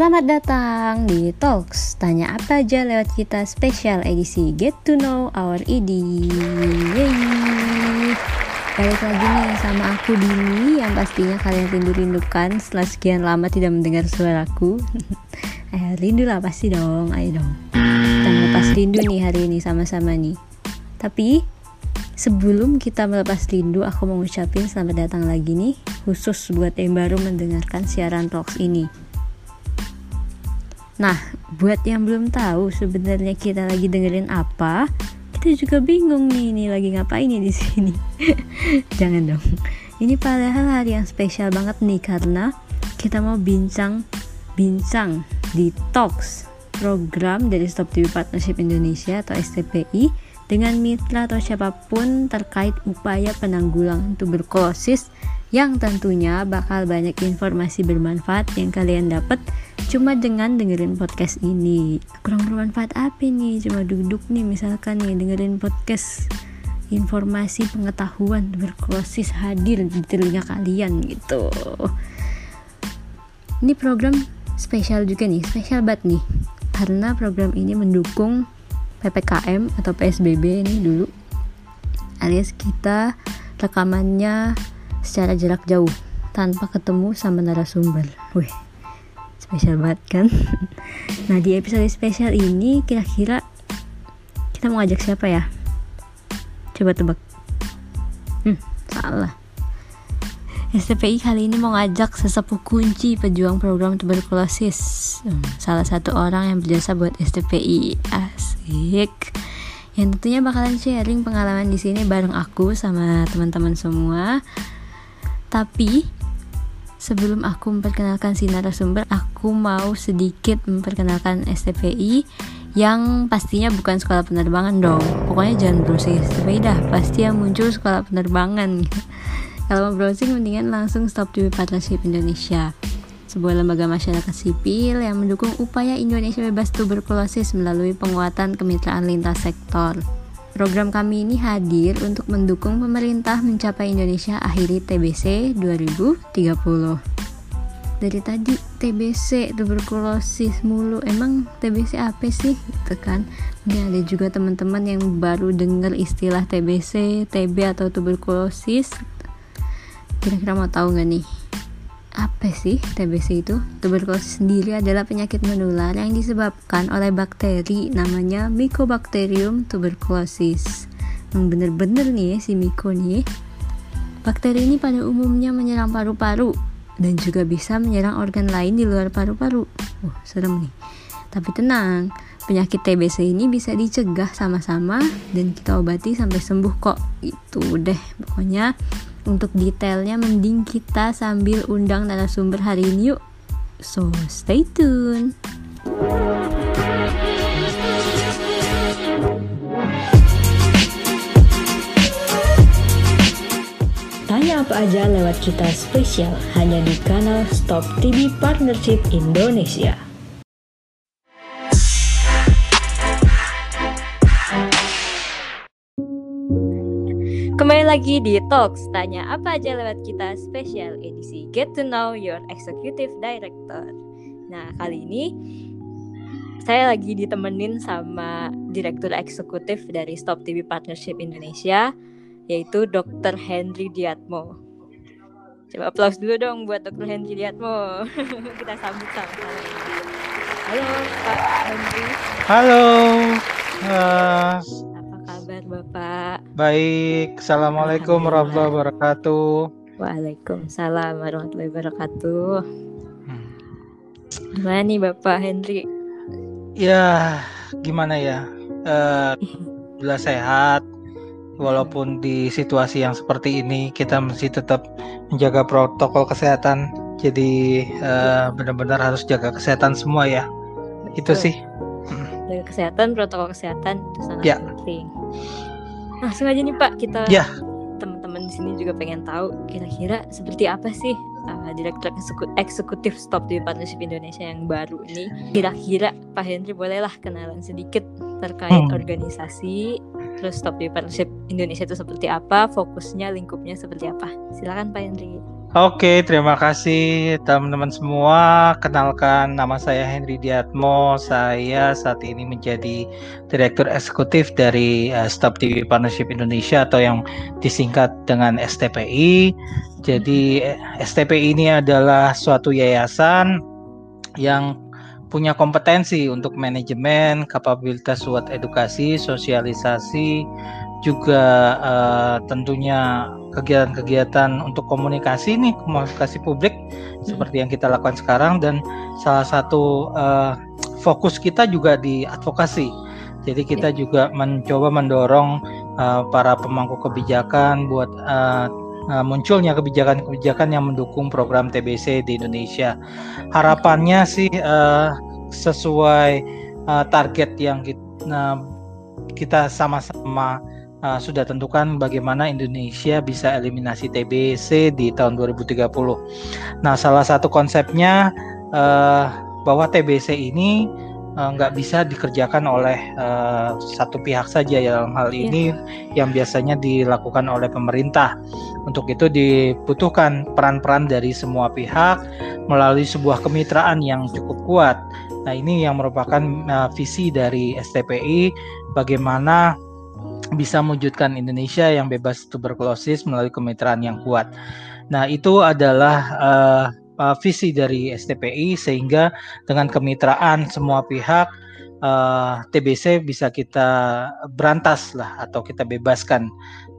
Selamat datang di Talks. Tanya apa aja lewat kita spesial edisi Get to know our ED Yeay. Balik lagi nih sama aku Dini Yang pastinya kalian rindu-rindukan Setelah sekian lama tidak mendengar suaraku. Eh rindu lah pasti dong. Ayo dong. Kita melepas rindu nih hari ini sama-sama nih. Tapi Sebelum kita melepas rindu, aku mau ngucapin selamat datang lagi nih, khusus buat yang baru mendengarkan siaran Talks ini. Nah, buat yang belum tahu sebenarnya kita lagi dengerin apa, kita juga bingung nih ini lagi ngapain nih di sini. Jangan dong. Ini padahal hari yang spesial banget nih karena kita mau bincang bincang di Talks program dari Stop TV Partnership Indonesia atau STPI dengan mitra atau siapa pun terkait upaya penanggulangan tuberkulosis yang tentunya bakal banyak informasi bermanfaat yang kalian dapat cuma dengan dengerin podcast ini. Kurang bermanfaat apa nih? Cuma duduk nih misalkan nih dengerin podcast informasi pengetahuan tuberkulosis hadir di telinga kalian gitu. Ini program spesial juga nih spesial banget nih. Karena program ini mendukung PPKM atau PSBB ini dulu alias kita rekamannya secara jarak jauh tanpa ketemu sama narasumber. Wih, spesial banget kan? Nah di episode spesial ini kira-kira kita mau ajak siapa ya? Coba tebak. Hmm salah. STPI kali ini mau ngajak sesepuh kunci pejuang program tuberkulosis. Hmm, salah satu orang yang berjasa buat STPI asik. Yang tentunya bakalan sharing pengalaman di sini bareng aku sama teman-teman semua tapi Sebelum aku memperkenalkan si narasumber, aku mau sedikit memperkenalkan STPI yang pastinya bukan sekolah penerbangan dong. Pokoknya jangan browsing STPI dah, pasti yang muncul sekolah penerbangan. Kalau mau browsing mendingan langsung stop di Partnership Indonesia sebuah lembaga masyarakat sipil yang mendukung upaya Indonesia bebas tuberkulosis melalui penguatan kemitraan lintas sektor. Program kami ini hadir untuk mendukung pemerintah mencapai Indonesia akhiri TBC 2030. Dari tadi TBC tuberkulosis mulu, emang TBC apa sih? Gitu kan? Ini ada juga teman-teman yang baru dengar istilah TBC, TB atau tuberkulosis. Kira-kira mau tahu nggak nih? Apa sih TBC itu? Tuberkulosis sendiri adalah penyakit menular yang disebabkan oleh bakteri namanya Mycobacterium tuberculosis. Yang bener-bener nih si Myco nih. Bakteri ini pada umumnya menyerang paru-paru dan juga bisa menyerang organ lain di luar paru-paru. Uh, serem nih. Tapi tenang, penyakit TBC ini bisa dicegah sama-sama dan kita obati sampai sembuh kok. Itu deh, pokoknya untuk detailnya mending kita sambil undang narasumber hari ini yuk. So, stay tune. Tanya apa aja lewat kita spesial hanya di kanal Stop TV Partnership Indonesia. Kembali lagi di Talks, tanya apa aja lewat kita spesial edisi Get to Know Your Executive Director. Nah, kali ini saya lagi ditemenin sama Direktur Eksekutif dari Stop TV Partnership Indonesia, yaitu Dr. Henry Diatmo. Coba aplaus dulu dong buat Dr. Henry Diatmo. kita sambut sama-sama. Halo, Pak Henry. Halo. Uh, kabar Bapak? Baik, Assalamualaikum warahmatullahi wabarakatuh. Waalaikumsalam warahmatullahi wabarakatuh. Hmm. Gimana nih Bapak Henry? Ya, gimana ya? Uh, sehat, walaupun di situasi yang seperti ini kita masih tetap menjaga protokol kesehatan. Jadi uh, benar-benar harus jaga kesehatan semua ya. Betul. Itu sih jaga kesehatan protokol kesehatan itu sangat ya. penting langsung aja nih pak kita ya. teman-teman di sini juga pengen tahu kira-kira seperti apa sih uh, direktur eksekutif Stop di Partnership Indonesia yang baru ini kira-kira Pak Henry bolehlah kenalan sedikit terkait hmm. organisasi terus Stop di Partnership Indonesia itu seperti apa fokusnya lingkupnya seperti apa silakan Pak Henry Oke, terima kasih teman-teman semua. Kenalkan nama saya Henry Diatmo. Saya saat ini menjadi Direktur Eksekutif dari uh, Stop TV Partnership Indonesia atau yang disingkat dengan STPI. Jadi STPI ini adalah suatu yayasan yang punya kompetensi untuk manajemen, kapabilitas buat edukasi, sosialisasi, juga uh, tentunya kegiatan-kegiatan untuk komunikasi nih komunikasi publik hmm. seperti yang kita lakukan sekarang dan salah satu uh, fokus kita juga di advokasi jadi kita yeah. juga mencoba mendorong uh, para pemangku kebijakan buat uh, uh, munculnya kebijakan-kebijakan yang mendukung program TBC di Indonesia harapannya sih uh, sesuai uh, target yang kita, uh, kita sama-sama uh, sudah tentukan bagaimana Indonesia bisa eliminasi TBC di tahun 2030. Nah, salah satu konsepnya uh, bahwa TBC ini nggak uh, bisa dikerjakan oleh uh, satu pihak saja ya dalam hal iya. ini yeah. yang biasanya dilakukan oleh pemerintah. Untuk itu dibutuhkan peran-peran dari semua pihak melalui sebuah kemitraan yang cukup kuat. Nah, ini yang merupakan uh, visi dari STPI bagaimana bisa mewujudkan Indonesia yang bebas tuberkulosis melalui kemitraan yang kuat. Nah, itu adalah uh, uh, visi dari STPI sehingga dengan kemitraan semua pihak uh, TBC bisa kita berantas lah atau kita bebaskan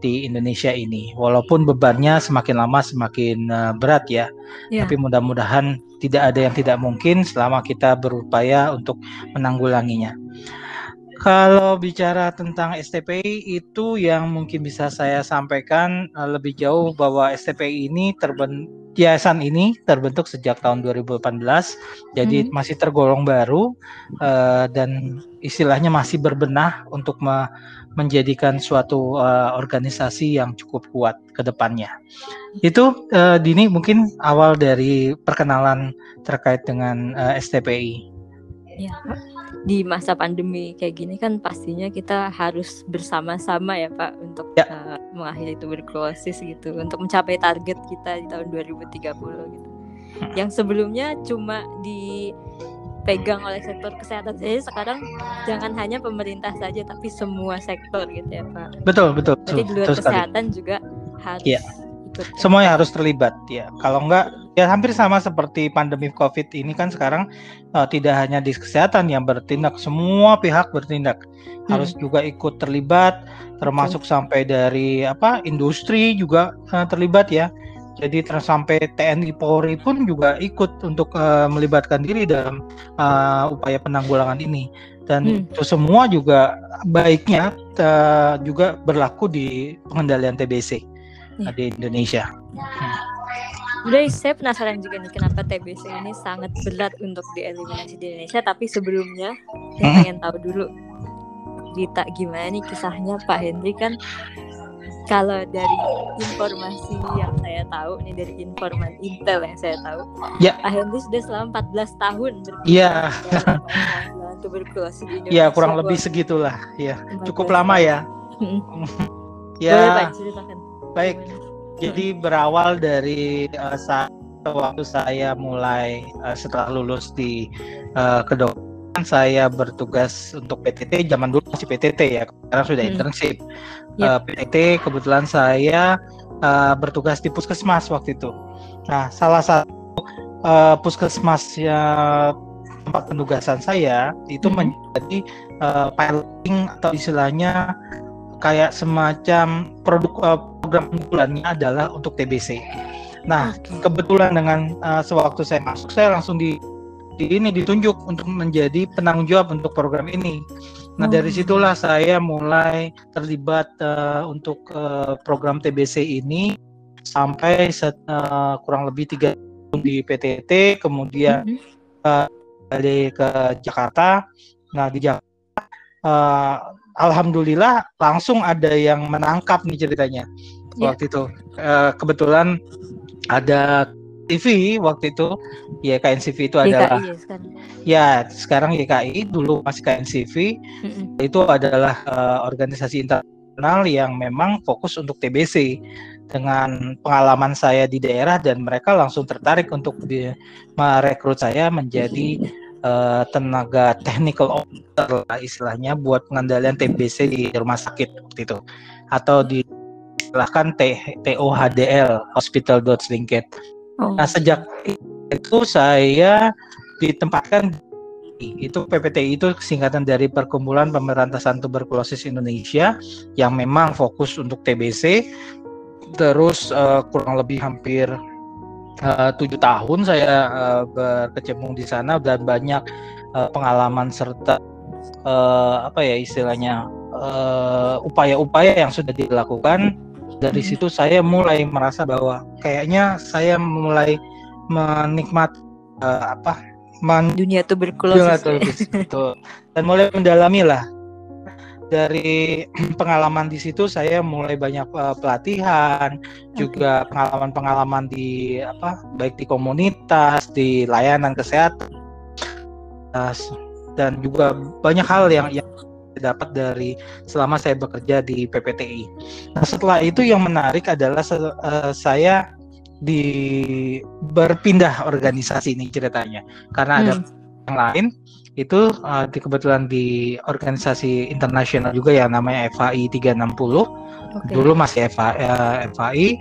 di Indonesia ini. Walaupun bebannya semakin lama semakin uh, berat ya. Yeah. Tapi mudah-mudahan tidak ada yang tidak mungkin selama kita berupaya untuk menanggulanginya. Kalau bicara tentang STPI itu yang mungkin bisa saya sampaikan uh, lebih jauh bahwa STPI ini terbentuk yayasan ini terbentuk sejak tahun 2018 jadi hmm. masih tergolong baru uh, dan istilahnya masih berbenah untuk me menjadikan suatu uh, organisasi yang cukup kuat ke depannya. Itu uh, Dini mungkin awal dari perkenalan terkait dengan uh, STPI. Ya, di masa pandemi kayak gini kan pastinya kita harus bersama-sama ya Pak untuk ya. uh, mengakhiri tuberkulosis gitu untuk mencapai target kita di tahun 2030 gitu. Hmm. Yang sebelumnya cuma dipegang oleh sektor kesehatan jadi sekarang jangan hanya pemerintah saja tapi semua sektor gitu ya Pak. Betul betul. Jadi di luar kesehatan sekali. juga harus ya. Ikut. Semuanya harus terlibat ya. Kalau enggak ya hampir sama seperti pandemi COVID ini kan sekarang uh, tidak hanya di kesehatan yang bertindak, semua pihak bertindak hmm. harus juga ikut terlibat, termasuk sampai dari apa industri juga uh, terlibat ya. Jadi sampai TNI Polri pun juga ikut untuk uh, melibatkan diri dalam uh, upaya penanggulangan ini dan hmm. itu semua juga baiknya uh, juga berlaku di pengendalian TBC ya. di Indonesia. Udah saya penasaran juga nih kenapa TBC ini sangat berat untuk dieliminasi di Indonesia tapi sebelumnya saya hmm? pengen tahu dulu Dita gimana nih kisahnya Pak Hendri kan kalau dari informasi yang saya tahu nih dari informan Intel yang saya tahu ya. Pak Hendri sudah selama 14 tahun Iya tuberkulosis di Indonesia Iya kurang lebih segitulah ya cukup lama ya ya Boleh Pak ceritakan Baik jadi berawal dari uh, saat waktu saya mulai uh, setelah lulus di uh, kedokteran saya bertugas untuk PTT zaman dulu masih PTT ya sekarang sudah hmm. internship yep. uh, PTT kebetulan saya uh, bertugas di puskesmas waktu itu nah salah satu uh, puskesmas ya tempat penugasan saya itu hmm. menjadi uh, piloting atau istilahnya kayak semacam produk uh, program unggulannya adalah untuk TBC. Nah, okay. kebetulan dengan uh, sewaktu saya masuk saya langsung di, di ini ditunjuk untuk menjadi penanggung jawab untuk program ini. Nah, oh. dari situlah saya mulai terlibat uh, untuk uh, program TBC ini sampai set, uh, kurang lebih tiga tahun di PTT, kemudian mm -hmm. uh, balik ke Jakarta. Nah, di Jakarta uh, alhamdulillah langsung ada yang menangkap nih ceritanya yeah. waktu itu uh, kebetulan ada TV waktu itu ya KNCV itu adalah ya sekarang. ya sekarang YKI dulu masih KNCV mm -hmm. itu adalah uh, organisasi internasional yang memang fokus untuk TBC dengan pengalaman saya di daerah dan mereka langsung tertarik untuk di, merekrut saya menjadi uh, tenaga technical officer lah istilahnya buat pengendalian TBC di rumah sakit waktu itu atau di silahkan TOHDL Hospital Dodge Linked. Oh. Nah sejak itu saya ditempatkan itu PPTI itu singkatan dari Perkumpulan Pemberantasan Tuberkulosis Indonesia yang memang fokus untuk TBC terus uh, kurang lebih hampir tujuh tahun saya uh, berkecimpung di sana dan banyak uh, pengalaman serta uh, apa ya istilahnya upaya-upaya uh, yang sudah dilakukan. Dari hmm. situ saya mulai merasa bahwa kayaknya saya mulai menikmati uh, apa man dunia tuberkulosis. Dunia dan mulai mendalami lah dari pengalaman di situ saya mulai banyak uh, pelatihan juga pengalaman-pengalaman di apa baik di komunitas di layanan kesehatan dan juga banyak hal yang yang dapat dari selama saya bekerja di PPTI. Nah setelah itu yang menarik adalah uh, saya di berpindah organisasi ini ceritanya karena hmm. ada yang lain itu uh, di kebetulan di organisasi internasional juga yang namanya FAI 360 okay. dulu masih FA, uh, FAI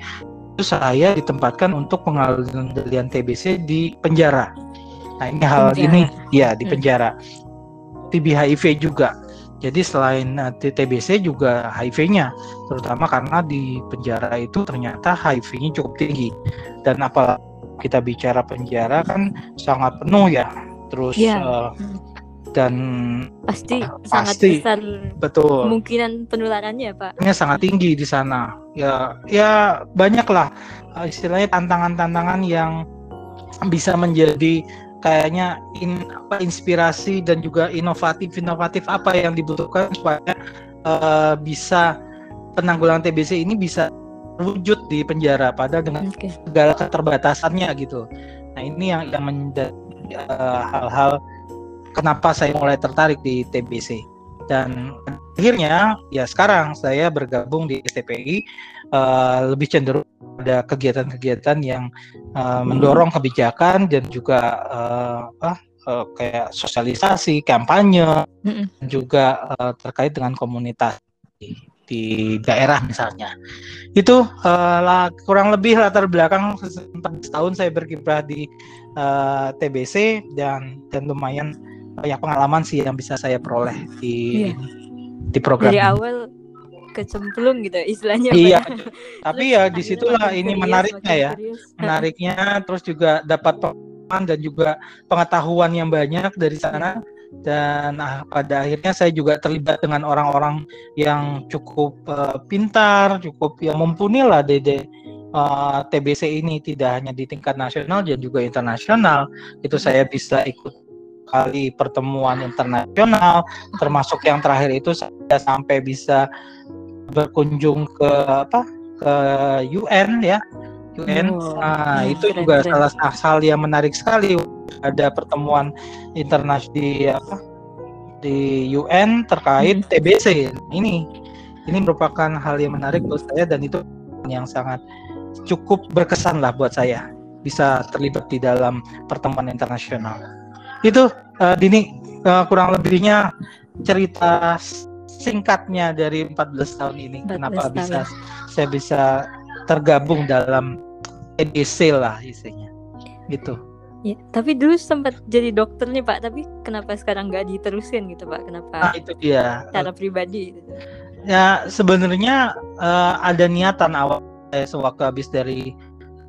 itu saya ditempatkan untuk pengendalian TBC di penjara nah ini hal penjara. ini ya di hmm. penjara TB HIV juga jadi selain uh, TBC juga HIV-nya, terutama karena di penjara itu ternyata HIV-nya cukup tinggi. Dan apa kita bicara penjara kan sangat penuh ya. Terus yeah. uh, dan pasti sangat pasti, besar betul kemungkinan penularannya pak. Ini sangat tinggi di sana. Ya ya banyaklah uh, istilahnya tantangan-tantangan yang bisa menjadi kayaknya in, apa inspirasi dan juga inovatif inovatif apa yang dibutuhkan supaya uh, bisa penanggulangan TBC ini bisa wujud di penjara pada dengan okay. segala keterbatasannya gitu. Nah ini yang yang menjadi uh, hal-hal kenapa saya mulai tertarik di TBC dan akhirnya ya sekarang saya bergabung di STPI uh, eh, lebih cenderung pada kegiatan-kegiatan yang uh, mendorong kebijakan dan juga uh, apa uh, kayak sosialisasi, kampanye, mm-hmm. dan juga uh, terkait dengan komunitas di, daerah misalnya. Itu uh, lah, kurang lebih latar belakang 14 tahun saya berkiprah di uh, TBC dan dan lumayan banyak pengalaman sih yang bisa saya peroleh di yeah di program dari awal kecemplung gitu istilahnya iya. Tapi ya di situlah ini menariknya ya. menariknya terus juga dapat pengalaman dan juga pengetahuan yang banyak dari sana dan ah, pada akhirnya saya juga terlibat dengan orang-orang yang cukup uh, pintar cukup yang mumpuni lah dede uh, TBC ini tidak hanya di tingkat nasional dan juga internasional. Itu saya bisa ikut kali pertemuan internasional termasuk yang terakhir itu saya sampai bisa berkunjung ke apa ke UN ya UN oh, nah itu keren, juga keren. salah satu hal yang menarik sekali ada pertemuan internasional di apa di UN terkait hmm. TBC ini ini merupakan hal yang menarik buat saya dan itu yang sangat cukup berkesan lah buat saya bisa terlibat di dalam pertemuan internasional itu uh, Dini uh, kurang lebihnya cerita singkatnya dari 14 tahun ini 14 kenapa tahun. bisa saya bisa tergabung dalam EDC lah isinya gitu Ya, tapi dulu sempat jadi dokter nih Pak, tapi kenapa sekarang nggak diterusin gitu Pak? Kenapa? Nah, itu dia. Cara pribadi gitu. Ya, sebenarnya uh, ada niatan awal saya sewaktu habis dari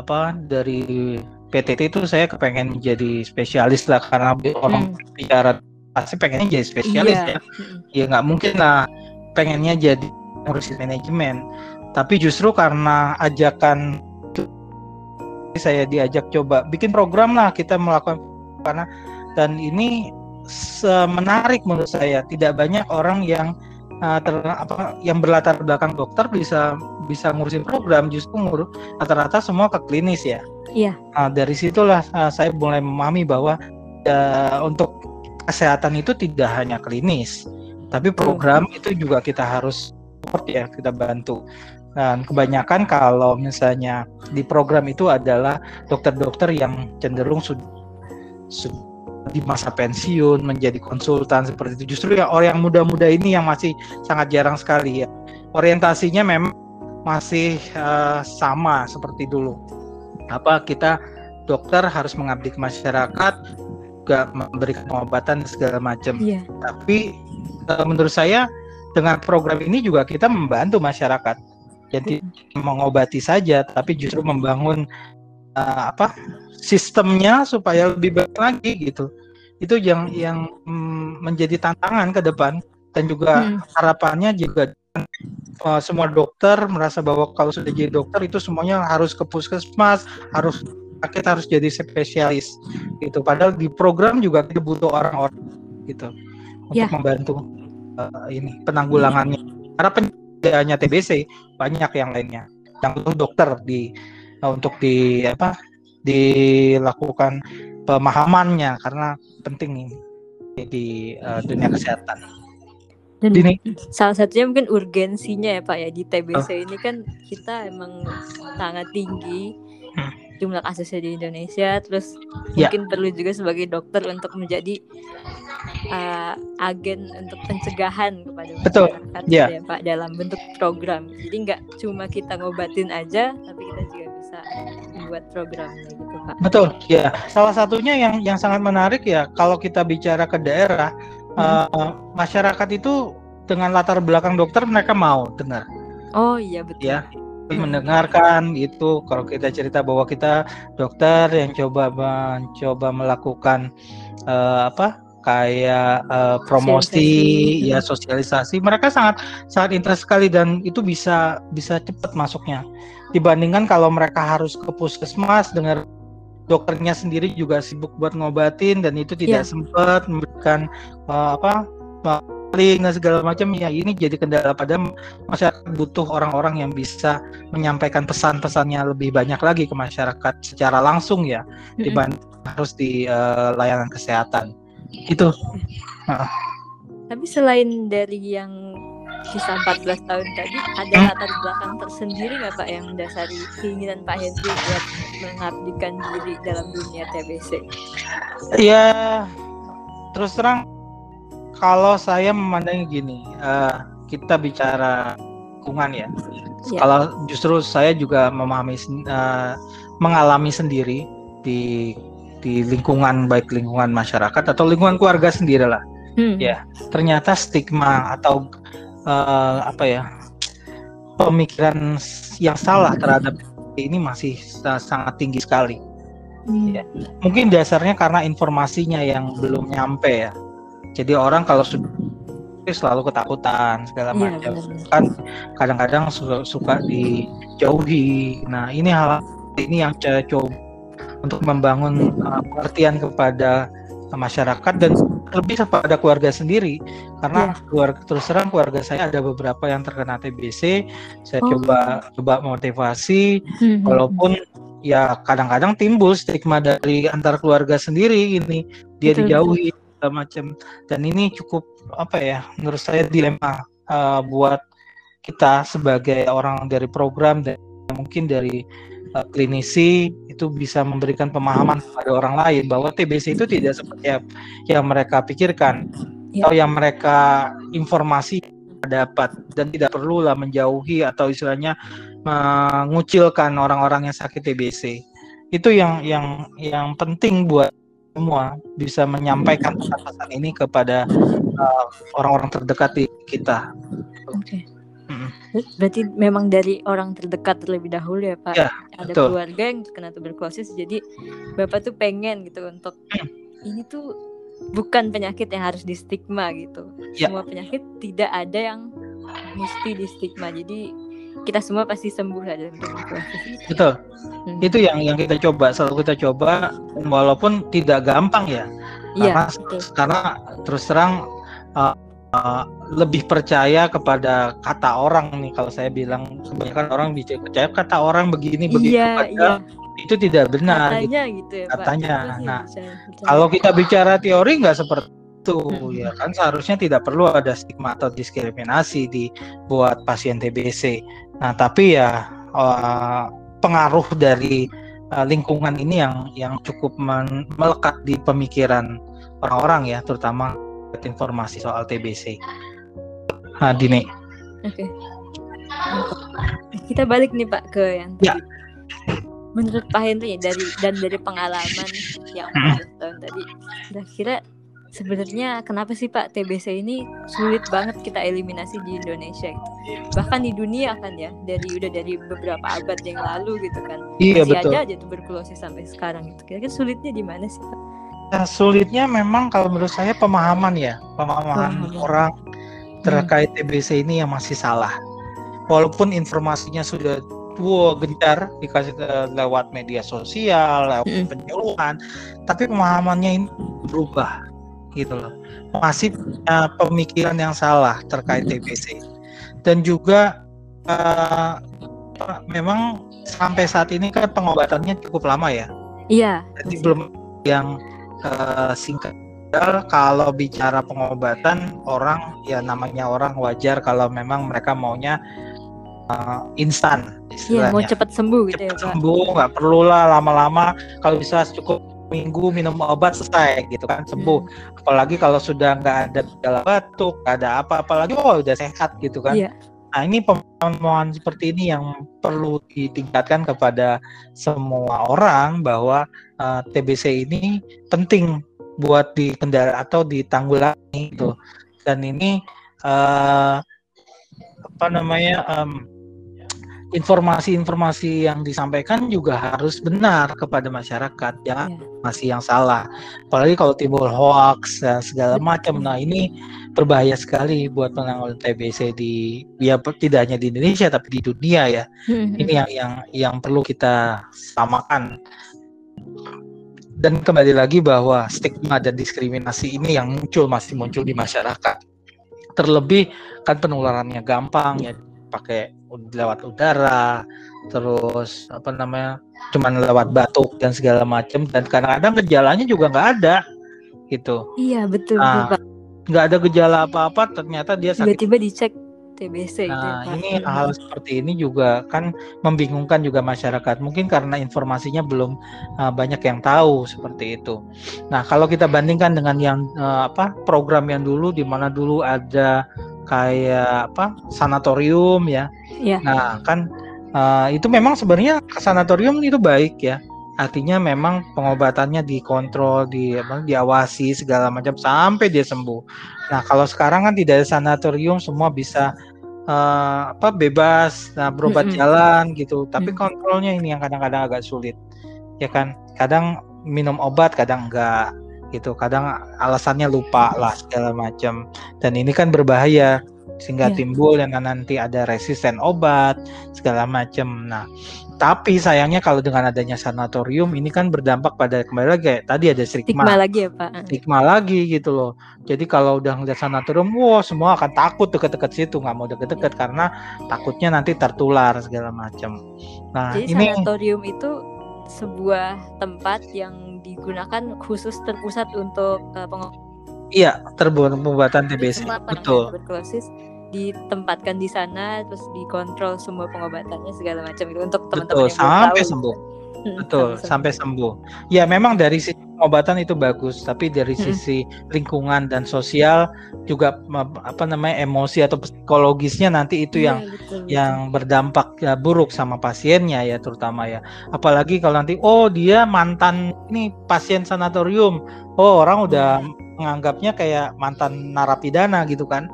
apa dari PTT itu saya kepengen menjadi spesialis lah karena orang hmm. bicara pasti pengennya jadi spesialis yeah. ya ya nggak mungkin lah pengennya jadi ngurusin manajemen tapi justru karena ajakan saya diajak coba bikin program lah kita melakukan karena dan ini menarik menurut saya tidak banyak orang yang uh, ter, apa yang berlatar belakang dokter bisa bisa ngurusin program justru ngurus rata-rata semua ke klinis ya Iya. Nah, dari situlah uh, saya mulai memahami bahwa uh, untuk kesehatan itu tidak hanya klinis, tapi program hmm. itu juga kita harus support ya kita bantu dan kebanyakan kalau misalnya di program itu adalah dokter-dokter yang cenderung sudah di masa pensiun menjadi konsultan seperti itu. Justru ya orang yang muda-muda ini yang masih sangat jarang sekali ya. Orientasinya memang masih uh, sama seperti dulu. Apa kita dokter harus mengabdi ke masyarakat juga memberikan pengobatan segala macam. Yeah. tapi uh, menurut saya dengan program ini juga kita membantu masyarakat jadi mengobati saja tapi justru membangun uh, apa sistemnya supaya lebih baik lagi gitu itu yang yang mm, menjadi tantangan ke depan dan juga hmm. harapannya juga uh, semua dokter merasa bahwa kalau sudah jadi dokter itu semuanya harus ke puskesmas harus kita harus jadi spesialis gitu padahal di program juga kita butuh orang-orang gitu untuk yeah. membantu uh, ini penanggulangannya karena hanya TBC banyak yang lainnya yang butuh dokter di uh, untuk di apa dilakukan pemahamannya karena penting ini di uh, dunia kesehatan. Dan Dini. salah satunya mungkin urgensinya ya Pak ya di TBC oh. ini kan kita emang sangat tinggi. Jumlah kasusnya di Indonesia terus ya. mungkin perlu juga sebagai dokter untuk menjadi uh, agen untuk pencegahan kepada Betul. masyarakat ya. ya Pak dalam bentuk program. Jadi nggak cuma kita ngobatin aja tapi kita juga bisa membuat programnya gitu Pak. Betul, ya. Salah satunya yang yang sangat menarik ya kalau kita bicara ke daerah hmm. uh, masyarakat itu dengan latar belakang dokter mereka mau dengar. Oh iya betul. Ya, mendengarkan itu kalau kita cerita bahwa kita dokter yang coba mencoba melakukan uh, apa kayak uh, promosi ya sosialisasi mereka sangat sangat interest sekali dan itu bisa bisa cepat masuknya. Dibandingkan kalau mereka harus ke puskesmas dengar dokternya sendiri juga sibuk buat ngobatin dan itu tidak yeah. sempat memberikan uh, apa link dan segala macam ya ini jadi kendala pada masyarakat butuh orang-orang yang bisa menyampaikan pesan-pesannya lebih banyak lagi ke masyarakat secara langsung ya mm-hmm. dibanding harus di uh, layanan kesehatan itu uh. tapi selain dari yang kisah 14 tahun tadi ada hmm? latar belakang tersendiri nggak Pak yang mendasari keinginan Pak Hendri buat mengabdikan diri dalam dunia TBC? Ya terus terang kalau saya memandang gini, uh, kita bicara lingkungan ya. ya. Kalau justru saya juga memahami uh, mengalami sendiri di di lingkungan baik lingkungan masyarakat atau lingkungan keluarga sendiri lah. Hmm. Ya, ternyata stigma atau uh, apa ya pemikiran yang salah terhadap ini masih sangat tinggi sekali. Hmm. Ya. Mungkin dasarnya karena informasinya yang belum nyampe ya. Jadi orang kalau sudah selalu ketakutan segala ya, macam. Kan kadang-kadang suka, suka dijauhi. Nah ini hal ini yang saya coba untuk membangun uh, pengertian kepada masyarakat dan lebih kepada keluarga sendiri karena yeah. keluarga terus terang keluarga saya ada beberapa yang terkena TBC saya oh. coba coba motivasi mm-hmm. walaupun ya kadang-kadang timbul stigma dari antar keluarga sendiri ini dia Betul. dijauhi segala macam dan ini cukup apa ya menurut saya dilema uh, buat kita sebagai orang dari program dan mungkin dari uh, klinisi itu bisa memberikan pemahaman kepada orang lain bahwa TBC itu tidak seperti yang mereka pikirkan ya. atau yang mereka informasi dapat dan tidak perlulah menjauhi atau istilahnya mengucilkan orang-orang yang sakit TBC. Itu yang yang yang penting buat semua bisa menyampaikan pesan-pesan ini kepada uh, orang-orang uh, terdekat di kita. Oke. Okay. Berarti memang dari orang terdekat terlebih dahulu ya Pak. Ya, Ada betul. keluarga yang terkena tuberkulosis, jadi Bapak tuh pengen gitu untuk hmm. ini tuh bukan penyakit yang harus distigma gitu. Ya. Semua penyakit tidak ada yang mesti distigma. Jadi kita semua pasti sembuh lah dari tuberkulosis. Betul. Hmm. Itu yang yang kita coba, selalu kita coba walaupun tidak gampang ya. Iya, karena, ya, karena terus terang uh, uh, lebih percaya kepada kata orang nih kalau saya bilang kebanyakan orang bisa percaya kata orang begini begitu iya, iya. itu tidak benar katanya gitu, gitu ya katanya Pak. nah bisa, kalau kita bicara teori nggak seperti Tuh ya kan seharusnya tidak perlu ada stigma atau diskriminasi di buat pasien TBC. Nah tapi ya uh, pengaruh dari uh, lingkungan ini yang yang cukup melekat di pemikiran orang-orang ya, terutama informasi soal TBC. Nah, Dini. Oke. Okay. Kita balik nih Pak ke yang ya. Menurut Pak Henry dari dan dari pengalaman yang 14 tahun tadi, kira-kira sebenarnya kenapa sih Pak TBC ini sulit banget kita eliminasi di Indonesia gitu. Bahkan di dunia kan ya, dari udah dari beberapa abad yang lalu gitu kan. Iya, Masih betul. aja aja tuberkulosis sampai sekarang gitu. Kira-kira sulitnya di mana sih Pak? Nah, sulitnya memang kalau menurut saya pemahaman ya, pemahaman oh, orang terkait TBC ini yang masih salah. Walaupun informasinya sudah wow, gencar dikasih lewat media sosial, lewat mm. penyuluhan, tapi pemahamannya ini berubah gitu loh. Masih punya pemikiran yang salah terkait TBC. Dan juga uh, memang sampai saat ini kan pengobatannya cukup lama ya. Iya. Jadi belum yang uh, singkat. Kalau bicara pengobatan orang ya namanya orang wajar kalau memang mereka maunya uh, instan Iya, mau cepat sembuh gitu cepet ya, sembuh, nggak perlu lah lama-lama. Kalau bisa cukup minggu minum obat selesai gitu kan sembuh hmm. apalagi kalau sudah nggak ada gejala batuk nggak ada apa apalagi oh udah sehat gitu kan yeah. nah ini pemahaman seperti ini yang perlu ditingkatkan kepada semua orang bahwa uh, eh, TBC ini penting buat dikendali atau ditanggulangi gitu dan ini uh, apa namanya um, informasi-informasi yang disampaikan juga harus benar kepada masyarakat, jangan yeah. masih yang salah. Apalagi kalau timbul hoax dan segala macam. Nah ini berbahaya sekali buat penanganan TBC di ya tidak hanya di Indonesia tapi di dunia ya. Hmm. Ini yang yang yang perlu kita samakan. Dan kembali lagi bahwa stigma dan diskriminasi ini yang muncul masih muncul di masyarakat. Terlebih kan penularannya gampang ya pakai lewat udara terus apa namanya cuman lewat batuk dan segala macam dan kadang-kadang gejalanya juga nggak ada gitu iya betul nah, nggak ada gejala apa-apa ternyata dia sakit tiba-tiba dicek TBC ya, nah, gitu ini hal seperti ini juga kan membingungkan juga masyarakat. Mungkin karena informasinya belum uh, banyak yang tahu seperti itu. Nah, kalau kita bandingkan dengan yang uh, apa program yang dulu di mana dulu ada kayak apa sanatorium ya. Yeah. Nah kan uh, itu memang sebenarnya sanatorium itu baik ya. Artinya memang pengobatannya dikontrol, di apa, diawasi segala macam sampai dia sembuh. Nah kalau sekarang kan tidak ada sanatorium, semua bisa uh, apa bebas, nah berobat mm -hmm. jalan gitu. Tapi mm -hmm. kontrolnya ini yang kadang-kadang agak sulit, ya kan? Kadang minum obat, kadang enggak gitu kadang alasannya lupa lah segala macam dan ini kan berbahaya sehingga yeah. timbul yang nanti ada resisten obat segala macam nah tapi sayangnya kalau dengan adanya sanatorium ini kan berdampak pada kembali lagi kayak tadi ada stigma, stigma lagi ya pak? Stigma lagi gitu loh. Jadi kalau udah ngeliat sanatorium wow semua akan takut deket-deket situ nggak mau deket-deket karena takutnya nanti tertular segala macam nah jadi ini sanatorium itu sebuah tempat yang digunakan khusus terpusat untuk uh, pengobatan. Iya, pengobatan TBC. Betul. Tuberkulosis ditempatkan di sana terus dikontrol semua pengobatannya segala macam itu untuk teman-teman yang sampai tahu. sembuh. Hmm, Betul, sampai sembuh. Ya, memang dari sisi pengobatan itu bagus, tapi dari hmm. sisi lingkungan dan sosial juga apa namanya emosi atau psikologisnya nanti itu ya, yang betul, yang berdampak ya, buruk sama pasiennya ya terutama ya. Apalagi kalau nanti oh dia mantan ini pasien sanatorium. Oh, orang udah hmm. menganggapnya kayak mantan narapidana gitu kan.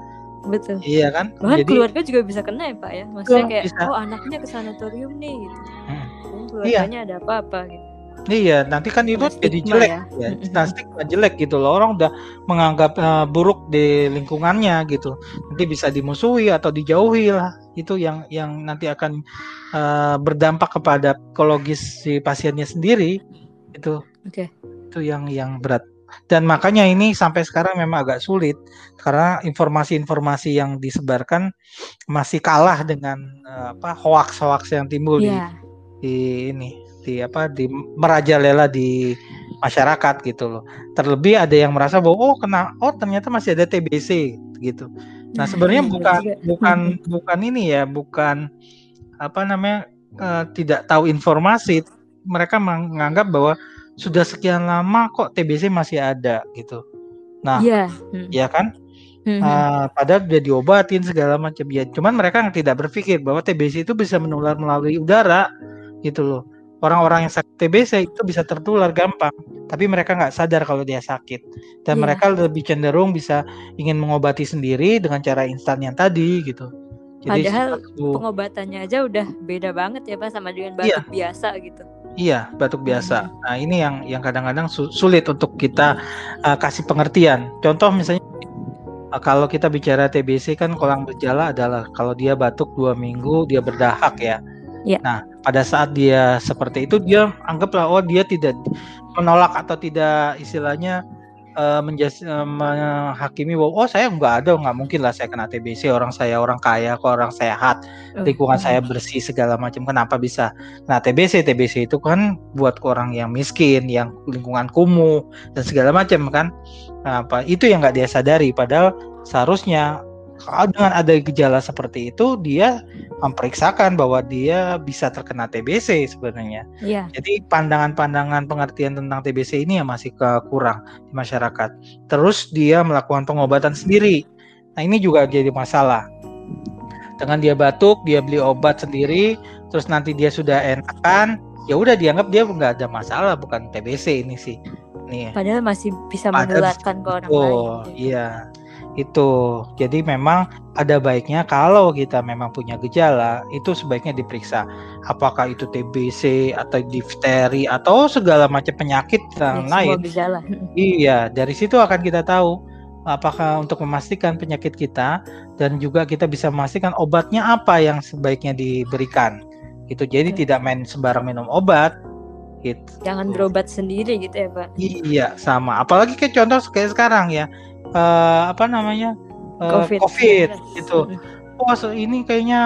Betul. Iya kan? Bahkan Jadi, keluarga juga bisa kena ya, Pak ya. Maksudnya kayak bisa. oh anaknya ke sanatorium nih gitu. Hmm. Keluarganya iya. ada apa-apa gitu. Iya, nanti kan itu jadi jelek ya. ya. stigma jelek gitu loh. Orang udah menganggap uh, buruk di lingkungannya gitu. Nanti bisa dimusuhi atau dijauhi lah. Itu yang yang nanti akan uh, berdampak kepada psikologis si pasiennya sendiri. Itu. Oke. Okay. Itu yang yang berat. Dan makanya ini sampai sekarang memang agak sulit karena informasi-informasi yang disebarkan masih kalah dengan uh, apa hoax-hoax yang timbul yeah. di di ini di apa di merajalela di masyarakat gitu loh. Terlebih ada yang merasa bahwa oh kena oh ternyata masih ada TBC gitu. Nah, sebenarnya iya, bukan juga. bukan bukan ini ya, bukan apa namanya eh, tidak tahu informasi. Mereka menganggap bahwa sudah sekian lama kok TBC masih ada gitu. Nah, Iya. Hmm. ya kan? Hmm. Eh, padahal udah diobatin segala macam ya. Cuman mereka yang tidak berpikir bahwa TBC itu bisa menular melalui udara gitu loh. Orang-orang yang sakit TBC itu bisa tertular gampang, tapi mereka nggak sadar kalau dia sakit. Dan Iya. mereka lebih cenderung bisa ingin mengobati sendiri dengan cara instan yang tadi gitu. Jadi Padahal satu- Pengobatannya aja udah beda banget ya Pak sama dengan Iya. batuk biasa gitu. Iya, batuk biasa. Hmm. Nah, ini yang yang kadang-kadang su- sulit untuk kita uh, kasih pengertian. Contoh misalnya uh, kalau kita bicara TBC kan kolang berjala adalah kalau dia batuk dua minggu dia berdahak ya. Iya. Nah, pada saat dia seperti itu dia anggaplah oh dia tidak menolak atau tidak istilahnya uh, menjas uh, menghakimi bahwa oh saya nggak ada nggak mungkin lah saya kena TBC orang saya orang kaya kok orang sehat lingkungan saya bersih segala macam kenapa bisa? Nah TBC TBC itu kan buat orang yang miskin yang lingkungan kumuh dan segala macam kan. Nah, apa itu yang nggak dia sadari padahal seharusnya dengan ada gejala seperti itu dia memeriksakan bahwa dia bisa terkena TBC sebenarnya Iya. jadi pandangan-pandangan pengertian tentang TBC ini yang masih kurang di masyarakat. Terus dia melakukan pengobatan sendiri. Nah ini juga jadi masalah. Dengan dia batuk, dia beli obat sendiri, terus nanti dia sudah enakan, ya udah dianggap dia nggak ada masalah, bukan TBC ini sih. Nih. Padahal masih bisa Padahal menularkan ke orang lain. Oh gitu. iya itu jadi memang ada baiknya kalau kita memang punya gejala itu sebaiknya diperiksa apakah itu TBC atau difteri atau segala macam penyakit Ya, yang semua lain gejala. iya dari situ akan kita tahu apakah untuk memastikan penyakit kita dan juga kita bisa memastikan obatnya apa yang sebaiknya diberikan gitu jadi Oke. tidak main sembarang minum obat gitu Jangan berobat sendiri gitu ya Pak. Iya sama. Apalagi kayak contoh kayak sekarang ya, eh, apa namanya eh, COVID. COVID gitu. Wah se- ini kayaknya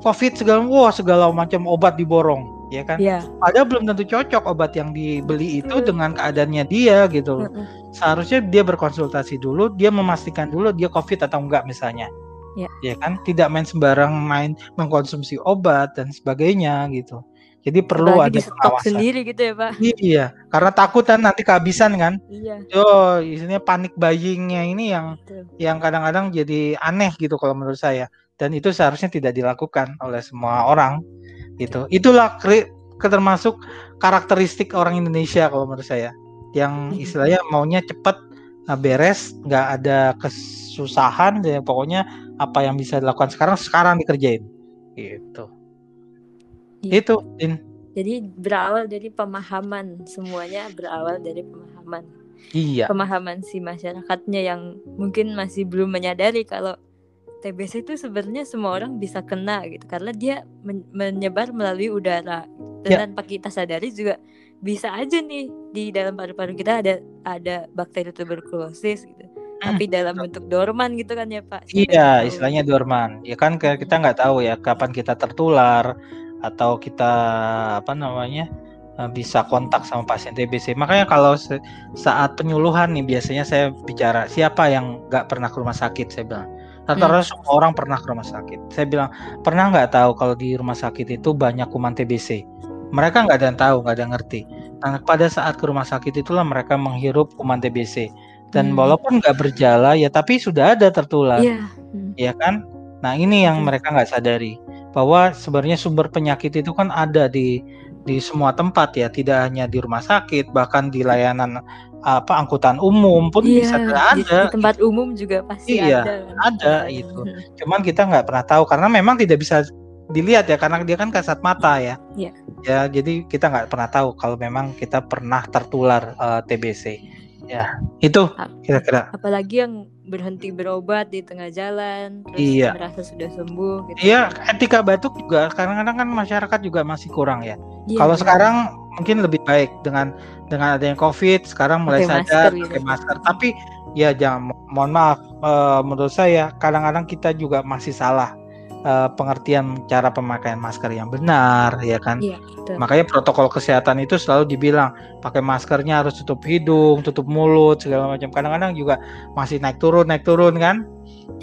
COVID segala, wah segala macam obat diborong, ya kan? Iya. Padahal belum tentu cocok obat yang dibeli itu dengan keadaannya dia gitu. Mm-mm. Seharusnya dia berkonsultasi dulu, dia memastikan dulu dia COVID atau enggak misalnya. Ya. Ya kan? Tidak main sembarang main mengkonsumsi obat dan sebagainya gitu. Jadi perlu Apalagi ada di stok pengawasan. sendiri gitu ya Pak. Iya, karena takut kan nanti kehabisan kan. Iya. Yo, isinya panik buyingnya ini yang Betul. yang kadang-kadang jadi aneh gitu kalau menurut saya. Dan itu seharusnya tidak dilakukan oleh semua orang gitu. Itulah termasuk karakteristik orang Indonesia kalau menurut saya. Yang istilahnya maunya cepat beres, nggak ada kesusahan, ya pokoknya apa yang bisa dilakukan sekarang sekarang dikerjain. Gitu. Iya. Itu, Din. Jadi berawal dari pemahaman semuanya berawal dari pemahaman. Iya. Pemahaman si masyarakatnya yang mungkin masih belum menyadari kalau TBC itu sebenarnya semua orang bisa kena gitu karena dia men- menyebar melalui udara. Dan Ya. tanpa kita sadari juga bisa aja nih di dalam paru-paru kita ada ada bakteri tuberkulosis gitu. Tapi dalam bentuk dorman gitu kan ya Pak. Hmm, Iya, istilahnya dorman. Ya kan kita nggak tahu ya kapan kita tertular atau kita apa namanya eh, bisa kontak sama pasien TBC. Makanya kalau saat penyuluhan nih biasanya saya bicara siapa yang nggak pernah ke rumah sakit saya bilang. Rata-rata semua orang pernah ke rumah sakit. Saya bilang pernah nggak tahu kalau di rumah sakit itu banyak kuman TBC. Mereka nggak ada yang tahu, nggak ada yang ngerti. Nah, pada saat ke rumah sakit itulah mereka menghirup kuman TBC. Dan Hmm. walaupun nggak berjala ya tapi sudah ada tertular Iya. Hmm. ya kan? Nah ini yang Betul. mereka nggak sadari bahwa sebenarnya sumber penyakit itu kan ada di di semua tempat ya, tidak hanya di rumah sakit, bahkan di layanan apa angkutan umum pun Iya, bisa ada. di tempat umum juga pasti Iya, ada. ada Iya, itu. hmm. Cuman kita nggak pernah tahu karena memang tidak bisa dilihat ya karena dia kan kasat mata ya. Iya. Ya jadi kita nggak pernah tahu kalau memang kita pernah tertular eh, TBC. Ya itu kira-kira. Apalagi yang berhenti berobat di tengah jalan, terus Iya. merasa sudah sembuh gitu. Iya, etika batuk juga kadang-kadang kan masyarakat juga masih kurang ya. Iya, Kalau sekarang mungkin lebih baik dengan dengan adanya COVID, sekarang mulai Pakai sadar masker gitu. pakai masker. Tapi ya jangan mo- mohon maaf eh, menurut saya kadang-kadang kita juga masih salah uh, pengertian cara pemakaian masker yang benar ya kan? Iya, betul. makanya protokol kesehatan itu selalu dibilang pakai maskernya harus tutup hidung tutup mulut segala macam. Kadang-kadang juga masih naik turun naik turun kan?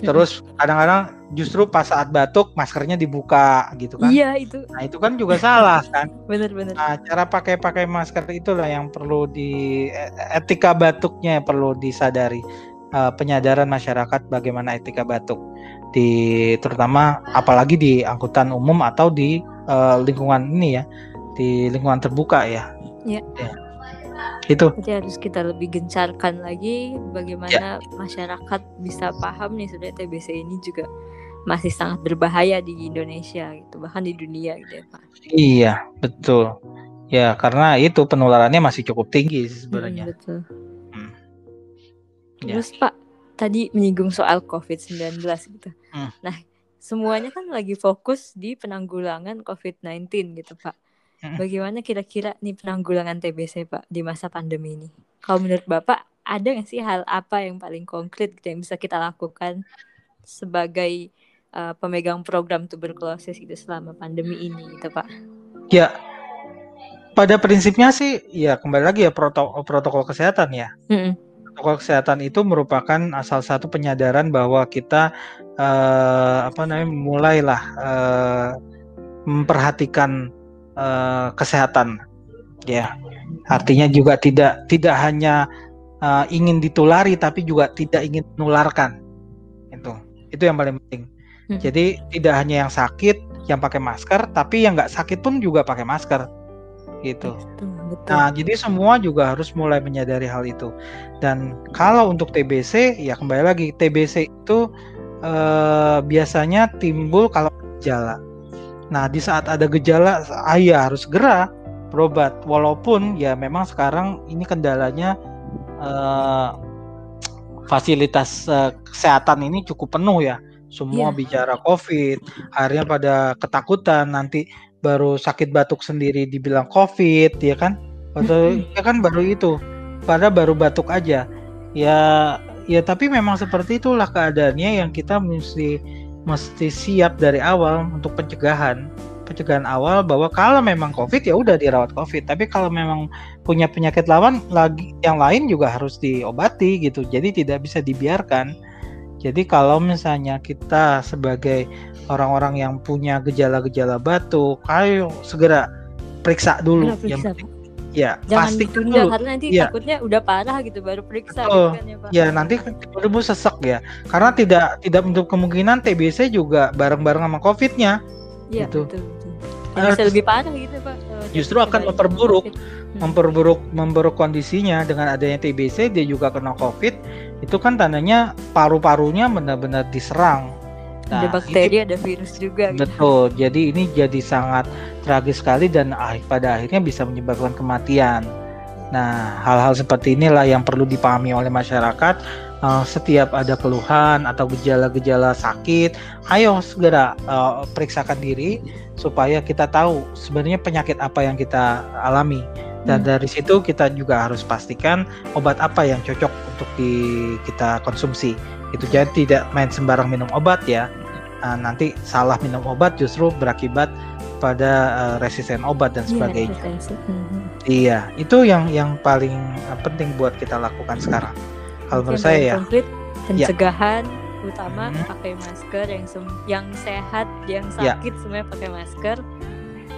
Terus kadang-kadang justru pas saat batuk maskernya dibuka gitu kan? Iya, itu. Nah itu kan juga salah kan? Benar-benar. Nah, cara pakai pakai masker itulah yang perlu di e- etika batuknya yang perlu disadari. Uh, penyadaran masyarakat bagaimana etika batuk di terutama apalagi di angkutan umum atau di uh, lingkungan ini ya di lingkungan terbuka ya. Iya. Ya. Itu Jadi harus kita lebih gencarkan lagi bagaimana masyarakat bisa paham nih sebenarnya TBC ini juga masih sangat berbahaya di Indonesia gitu bahkan di dunia gitu ya Pak. iya betul ya karena itu penularannya masih cukup tinggi sih Hmm, sebenarnya. betul. Ya. Terus Pak tadi menyinggung soal COVID-19 gitu. Hmm. Nah semuanya kan lagi fokus di penanggulangan COVID-19 gitu Pak. Hmm. Bagaimana kira-kira nih penanggulangan TBC Pak di masa pandemi ini? Kalau menurut Bapak ada nggak sih hal apa yang paling konkret gitu yang bisa kita lakukan sebagai uh, pemegang program tuberkulosis gitu selama pandemi ini gitu Pak? Ya pada prinsipnya sih ya kembali lagi ya protokol protokol kesehatan ya. Mm-mm. Protokol kesehatan itu merupakan salah satu penyadaran bahwa kita eh, apa namanya mulailah eh, memperhatikan eh, kesehatan. Ya artinya juga tidak tidak hanya eh, ingin ditulari tapi juga tidak ingin menularkan. Itu itu yang paling penting. Hmm. jadi tidak hanya yang sakit yang pakai masker tapi yang nggak sakit pun juga pakai masker gitu Betul, betul. Nah, jadi semua juga harus mulai menyadari hal itu. Dan kalau untuk TBC, ya kembali lagi TBC itu eh, biasanya timbul kalau gejala. Nah, di saat ada gejala, ayah harus segera berobat. Walaupun ya memang sekarang ini kendalanya eh, fasilitas eh, kesehatan ini cukup penuh ya. Semua Iya. bicara COVID, akhirnya pada ketakutan nanti baru sakit batuk sendiri dibilang COVID, ya kan? Atau ya kan baru itu, pada baru batuk aja. Ya, ya tapi memang seperti itulah keadaannya yang kita mesti mesti siap dari awal untuk pencegahan. Pencegahan awal bahwa kalau memang COVID ya udah dirawat COVID, tapi kalau memang punya penyakit lawan lagi yang lain juga harus diobati gitu. Jadi tidak bisa dibiarkan. Jadi kalau misalnya kita sebagai orang-orang yang punya gejala-gejala batuk, ayo segera periksa dulu. Segera periksa, Yang penting- ya, Jangan pastikan dulu. karena nanti Iya. takutnya udah parah gitu baru periksa gitu kan ya Pak. Ya nanti tiba-tiba sesek ya, karena tidak tidak untuk kemungkinan TBC juga bareng-bareng sama COVID-nya, Iya, gitu. betul, betul. Dan Eh, bisa lebih parah gitu Pak. kalau Justru akan memperburuk. COVID. Hmm. memperburuk memperburuk kondisinya dengan adanya TBC dia juga kena COVID, itu kan tandanya paru-parunya benar-benar diserang. Ada Nah, bakteri, ada virus juga gitu. Betul. Jadi ini jadi sangat tragis sekali dan ah- pada akhirnya bisa menyebabkan kematian. Nah, hal-hal seperti inilah yang perlu dipahami oleh masyarakat. Eh, setiap ada keluhan atau gejala-gejala sakit, ayo segera eh, periksakan diri supaya kita tahu sebenarnya penyakit apa yang kita alami. Dan Hmm. dari situ kita juga harus pastikan obat apa yang cocok untuk di kita konsumsi. Itu jadi tidak main sembarang minum obat ya. Nah, nanti salah minum obat justru berakibat pada eh, resisten obat dan Iya, sebagainya. resistensi. Hmm. Iya, itu yang yang paling eh, penting buat kita lakukan sekarang. Kalau menurut saya ya, konkret pencegahan utama Hmm. pakai masker yang sem- yang sehat, yang Ya. sakit semuanya pakai masker.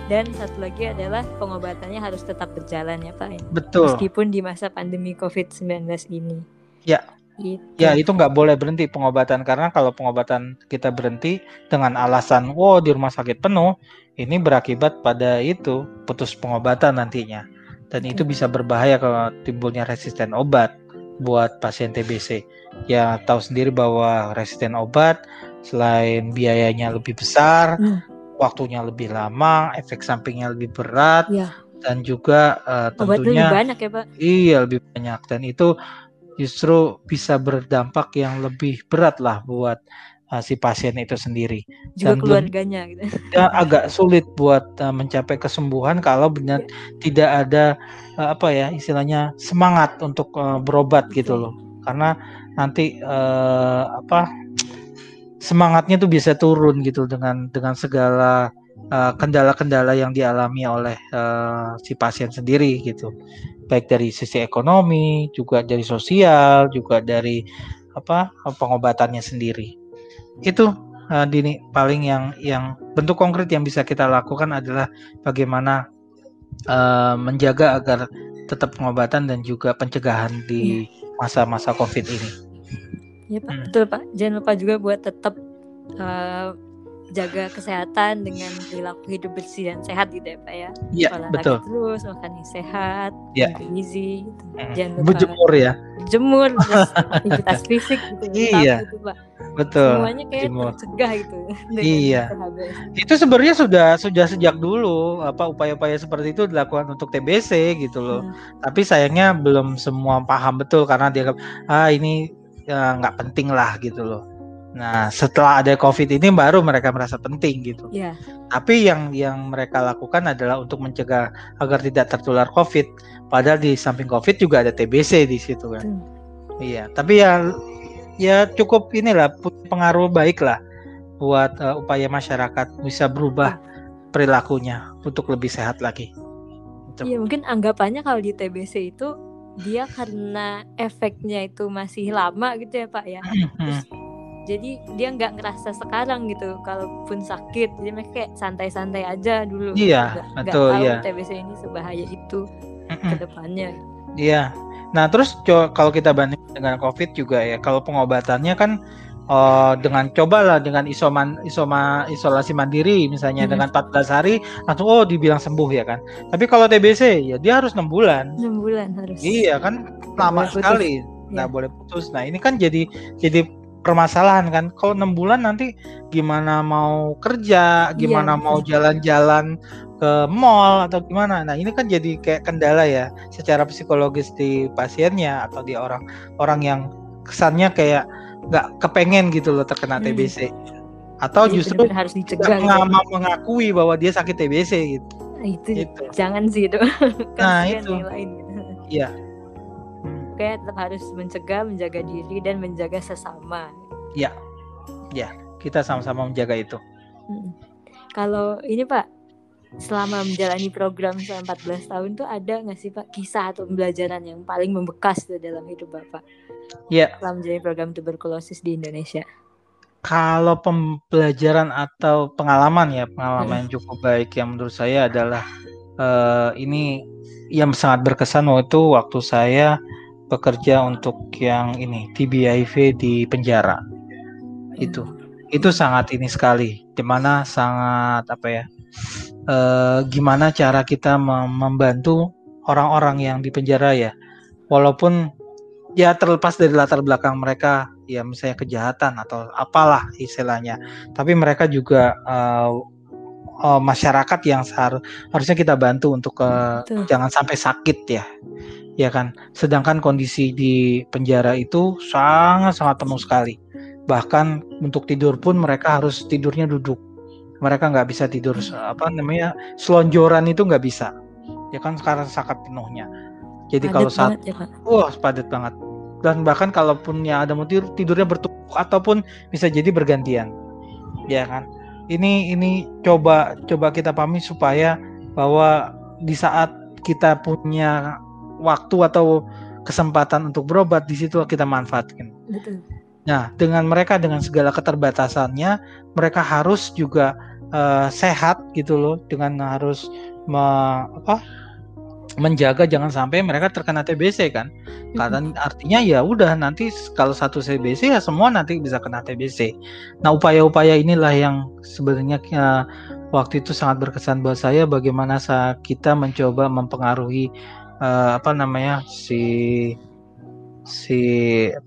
Dan satu lagi adalah pengobatannya harus tetap berjalan ya Pak. ya. betul. Meskipun di masa pandemi COVID-19 ini. Ya. Gitu. Ya, itu nggak boleh berhenti pengobatan karena kalau pengobatan kita berhenti dengan alasan, wow di rumah sakit penuh, ini berakibat pada itu putus pengobatan nantinya. Dan itu bisa berbahaya kalau timbulnya resisten obat buat pasien TBC. Ya tahu sendiri bahwa resisten obat selain biayanya lebih besar, Hmm. waktunya lebih lama, efek sampingnya lebih berat, Ya. dan juga Obatnya tentunya lebih banyak ya Pak. Iya lebih banyak dan itu justru bisa berdampak yang lebih berat lah buat uh, si pasien itu sendiri. Juga Dan keluarganya gitu. Dan agak sulit buat uh, mencapai kesembuhan kalau benar tidak ada uh, apa ya istilahnya semangat untuk uh, berobat gitu loh. Karena nanti uh, apa semangatnya tuh bisa turun gitu dengan dengan segala kendala kendala-kendala yang dialami oleh uh, si pasien sendiri gitu baik dari sisi ekonomi juga dari sosial juga dari apa pengobatannya sendiri itu uh, dini paling yang yang bentuk konkret yang bisa kita lakukan adalah bagaimana uh, menjaga agar tetap pengobatan dan juga pencegahan di iya. masa-masa COVID ini. Ya Pak, hmm. betul Pak. Jangan lupa juga buat tetap uh, jaga kesehatan dengan perilaku hidup bersih dan sehat gitu ya Pak ya. Iya betul. terus makan yang sehat, ya. gizi, gitu. Hmm. jangan lupa berjemur ya. Jemur, aktivitas fisik gitu. Iya. Gitu, Pak. Betul. Semuanya kayak Jemur. tercegah gitu. Iya. Itu sebenarnya sudah sudah sejak dulu apa upaya-upaya seperti itu dilakukan untuk TBC gitu loh. Hmm. Tapi sayangnya belum semua paham betul karena dia ah ini ya, nggak ya, penting lah gitu loh Nah, setelah ada COVID ini baru mereka merasa penting gitu. Yeah. Tapi yang yang mereka lakukan adalah untuk mencegah agar tidak tertular COVID. Padahal di samping COVID juga ada TBC di situ kan. Iya, tapi ya ya cukup inilah pengaruh baik lah buat uh, upaya masyarakat bisa berubah perilakunya untuk lebih sehat lagi. Iya, mungkin anggapannya kalau di TBC itu dia karena efeknya itu masih lama gitu ya Pak ya. Hmm, hmm. Terus jadi dia nggak ngerasa sekarang gitu kalaupun sakit. Jadi mereka kayak santai-santai aja dulu. Iya gak, betul gak tahu iya. TBC ini sebahaya itu mm ke depannya. Iya. Nah terus kalau kita banding dengan COVID juga ya kalau pengobatannya kan uh, dengan cobalah dengan isoman isoma isolasi mandiri misalnya hmm. dengan 14 hari langsung oh dibilang sembuh ya kan. Tapi kalau TBC ya dia harus enam bulan. Enam bulan harus. Iya kan lama sekali. Nggak ya. boleh putus. Nah ini kan jadi jadi permasalahan kan. Kalau enam bulan nanti gimana mau kerja gimana iya, mau jalan-jalan ke mall atau gimana. Nah ini kan jadi kayak kendala ya secara psikologis di pasiennya atau di orang orang yang kesannya kayak nggak kepengen gitu loh terkena hmm. TBC atau iya, justru harus dicegah nggak mau mengakui bahwa dia sakit TBC gitu. Nah, itu gitu. jangan sih itu. Nah itu. iya kayak tetap harus mencegah, menjaga diri dan menjaga sesama. Ya, ya, kita sama-sama menjaga itu. Hmm. Kalau ini Pak, selama menjalani program selama 14 tahun tuh ada nggak sih Pak kisah atau pembelajaran yang paling membekas tuh dalam hidup Bapak? Ya. Selama menjalani program tuberkulosis di Indonesia. Kalau pembelajaran atau pengalaman ya, pengalaman hmm. yang cukup baik yang menurut saya adalah uh, ini yang sangat berkesan waktu waktu saya bekerja untuk yang ini TBIV di penjara. Itu. Hmm. itu sangat ini sekali. Di mana sangat apa ya e, gimana cara kita membantu orang-orang yang di penjara ya. Walaupun ya terlepas dari latar belakang mereka ya misalnya kejahatan atau apalah istilahnya. Tapi mereka juga uh, uh, masyarakat yang seharusnya harusnya kita bantu untuk uh, jangan sampai sakit ya ya kan. Sedangkan kondisi di penjara itu sangat-sangat penuh sekali. Bahkan untuk tidur pun mereka harus tidurnya duduk. Mereka nggak bisa tidur apa namanya selonjoran itu nggak bisa. Ya kan sekarang sangat penuhnya. Jadi padat kalau saat ya, wah padat banget. Dan bahkan kalaupun ya ada mau tidur tidurnya bertumpuk ataupun bisa jadi bergantian. Ya kan. Ini ini coba coba kita pahami supaya bahwa di saat kita punya waktu atau kesempatan untuk berobat di situ kita manfaatkan. Betul. Nah, dengan mereka dengan segala keterbatasannya, mereka harus juga uh, sehat gitu loh, dengan harus me, apa, menjaga jangan sampai mereka terkena TBC kan. Karena artinya ya udah nanti kalau satu TBC ya semua nanti bisa kena TBC. Nah, upaya-upaya inilah yang sebenarnya uh, waktu itu sangat berkesan buat saya bagaimana kita mencoba mempengaruhi uh, apa namanya si si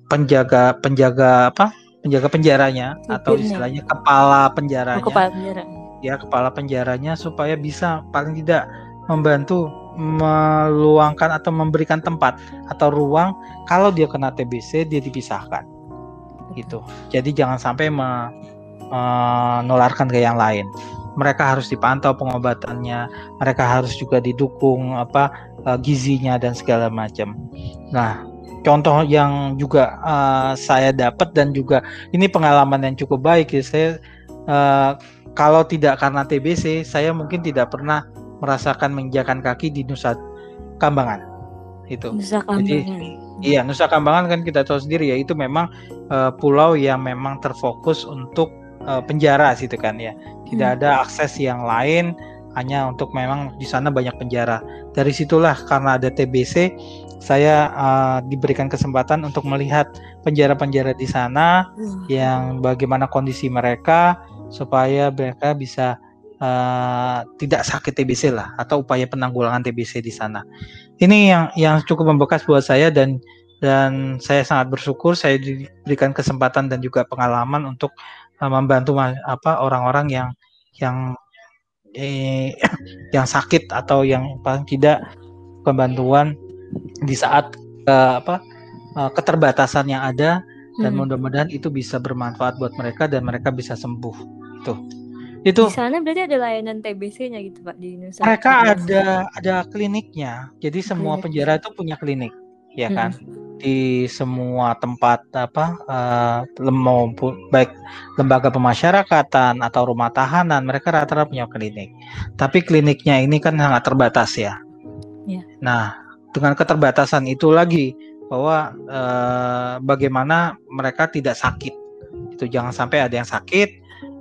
penjaga penjaga apa penjaga penjaranya Sipirnya. atau istilahnya kepala penjaranya oh, kepala penjara. ya kepala penjaranya supaya bisa paling tidak membantu meluangkan atau memberikan tempat atau ruang kalau dia kena TBC dia dipisahkan gitu jadi jangan sampai menularkan ke yang lain mereka harus dipantau pengobatannya mereka harus juga didukung apa uh, gizinya dan segala macam. Nah contoh yang juga uh, saya dapat dan juga ini pengalaman yang cukup baik ya saya uh, kalau tidak karena TBC saya mungkin tidak pernah merasakan menginjakan kaki di Nusa Kambangan itu Nusa Kambangan. jadi iya Nusa Kambangan kan kita tahu sendiri ya itu memang uh, pulau yang memang terfokus untuk uh, penjara situ kan ya. Tidak hmm. ada akses yang lain hanya untuk memang di sana banyak penjara. Dari situlah karena ada TBC, saya uh, diberikan kesempatan untuk melihat penjara-penjara di sana hmm. yang bagaimana kondisi mereka supaya mereka bisa uh, tidak sakit TBC lah atau upaya penanggulangan TBC di sana. Ini yang yang cukup membekas buat saya dan dan saya sangat bersyukur saya diberikan kesempatan dan juga pengalaman untuk uh, membantu apa orang-orang yang yang eh, yang sakit atau yang paling tidak pembantuan di saat uh, apa uh, keterbatasan yang ada dan hmm. mudah-mudahan itu bisa bermanfaat buat mereka dan mereka bisa sembuh. Tuh. Itu di sana berarti ada layanan TBC-nya gitu pak di Nusa mereka ada ada kliniknya. Jadi semua Klinik. penjara itu punya klinik ya kan hmm di semua tempat apa uh, maupun baik lembaga pemasyarakatan atau rumah tahanan mereka rata-rata punya klinik. Tapi kliniknya ini kan sangat terbatas ya. ya. Nah, dengan keterbatasan itu lagi bahwa uh, bagaimana mereka tidak sakit. Itu jangan sampai ada yang sakit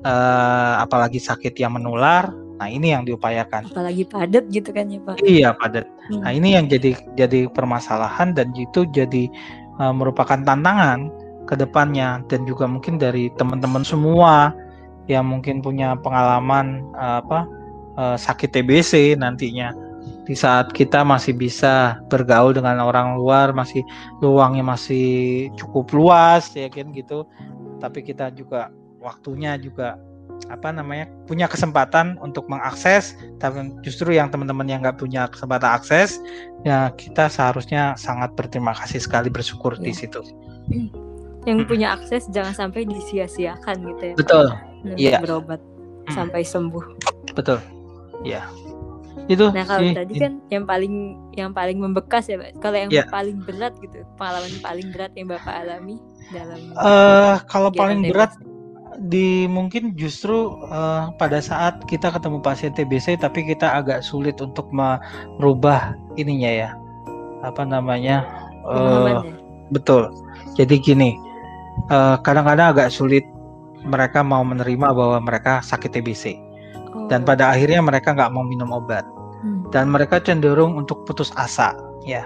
uh, apalagi sakit yang menular Nah ini yang diupayakan. Apalagi padat gitu kan ya Pak? Iya padat. Hmm. Nah ini yang jadi jadi permasalahan dan itu jadi uh, merupakan tantangan ke depannya dan juga mungkin dari teman-teman semua yang mungkin punya pengalaman uh, apa uh, sakit TBC nantinya di saat kita masih bisa bergaul dengan orang luar masih luangnya masih cukup luas ya kan gitu tapi kita juga waktunya juga apa namanya punya kesempatan untuk mengakses tapi justru yang teman-teman yang nggak punya kesempatan akses ya kita seharusnya sangat berterima kasih sekali bersyukur ya. di iya. situ yang hmm. punya akses jangan sampai disia-siakan gitu ya betul iya berobat hmm. sampai sembuh betul ya itu nah kalau tadi kan yang paling yang paling membekas ya kalau yang ya. paling berat gitu pengalaman paling berat yang bapak alami dalam uh, kalau paling berat di mungkin justru uh, pada saat kita ketemu pasien TBC tapi kita agak sulit untuk merubah ininya ya. Apa namanya? Uh, betul. Jadi gini kadang kadang-kadang agak sulit mereka mau menerima bahwa mereka sakit TBC oh. dan pada akhirnya mereka nggak mau minum obat. Hmm. dan mereka cenderung untuk putus asa ya.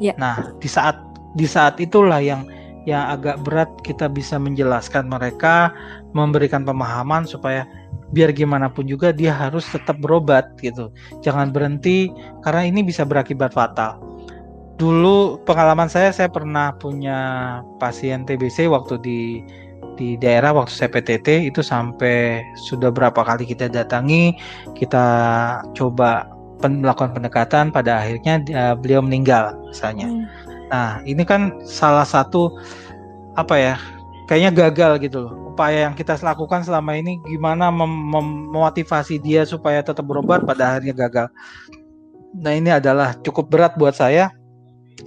Yeah. nah di saat di saat itulah yang yang agak berat kita bisa menjelaskan mereka, memberikan pemahaman supaya biar gimana pun juga dia harus tetap berobat gitu. Jangan berhenti karena ini bisa berakibat fatal. Dulu pengalaman saya saya pernah punya pasien TBC waktu di di daerah waktu saya PTT itu sampai sudah berapa kali kita datangi, kita coba pen, melakukan pendekatan pada akhirnya uh, beliau meninggal misalnya. Hmm Nah, ini kan salah satu apa ya? Kayaknya gagal gitu loh. Upaya yang kita lakukan selama ini gimana mem memotivasi dia supaya tetap berobat pada akhirnya gagal. Nah, ini adalah cukup berat buat saya.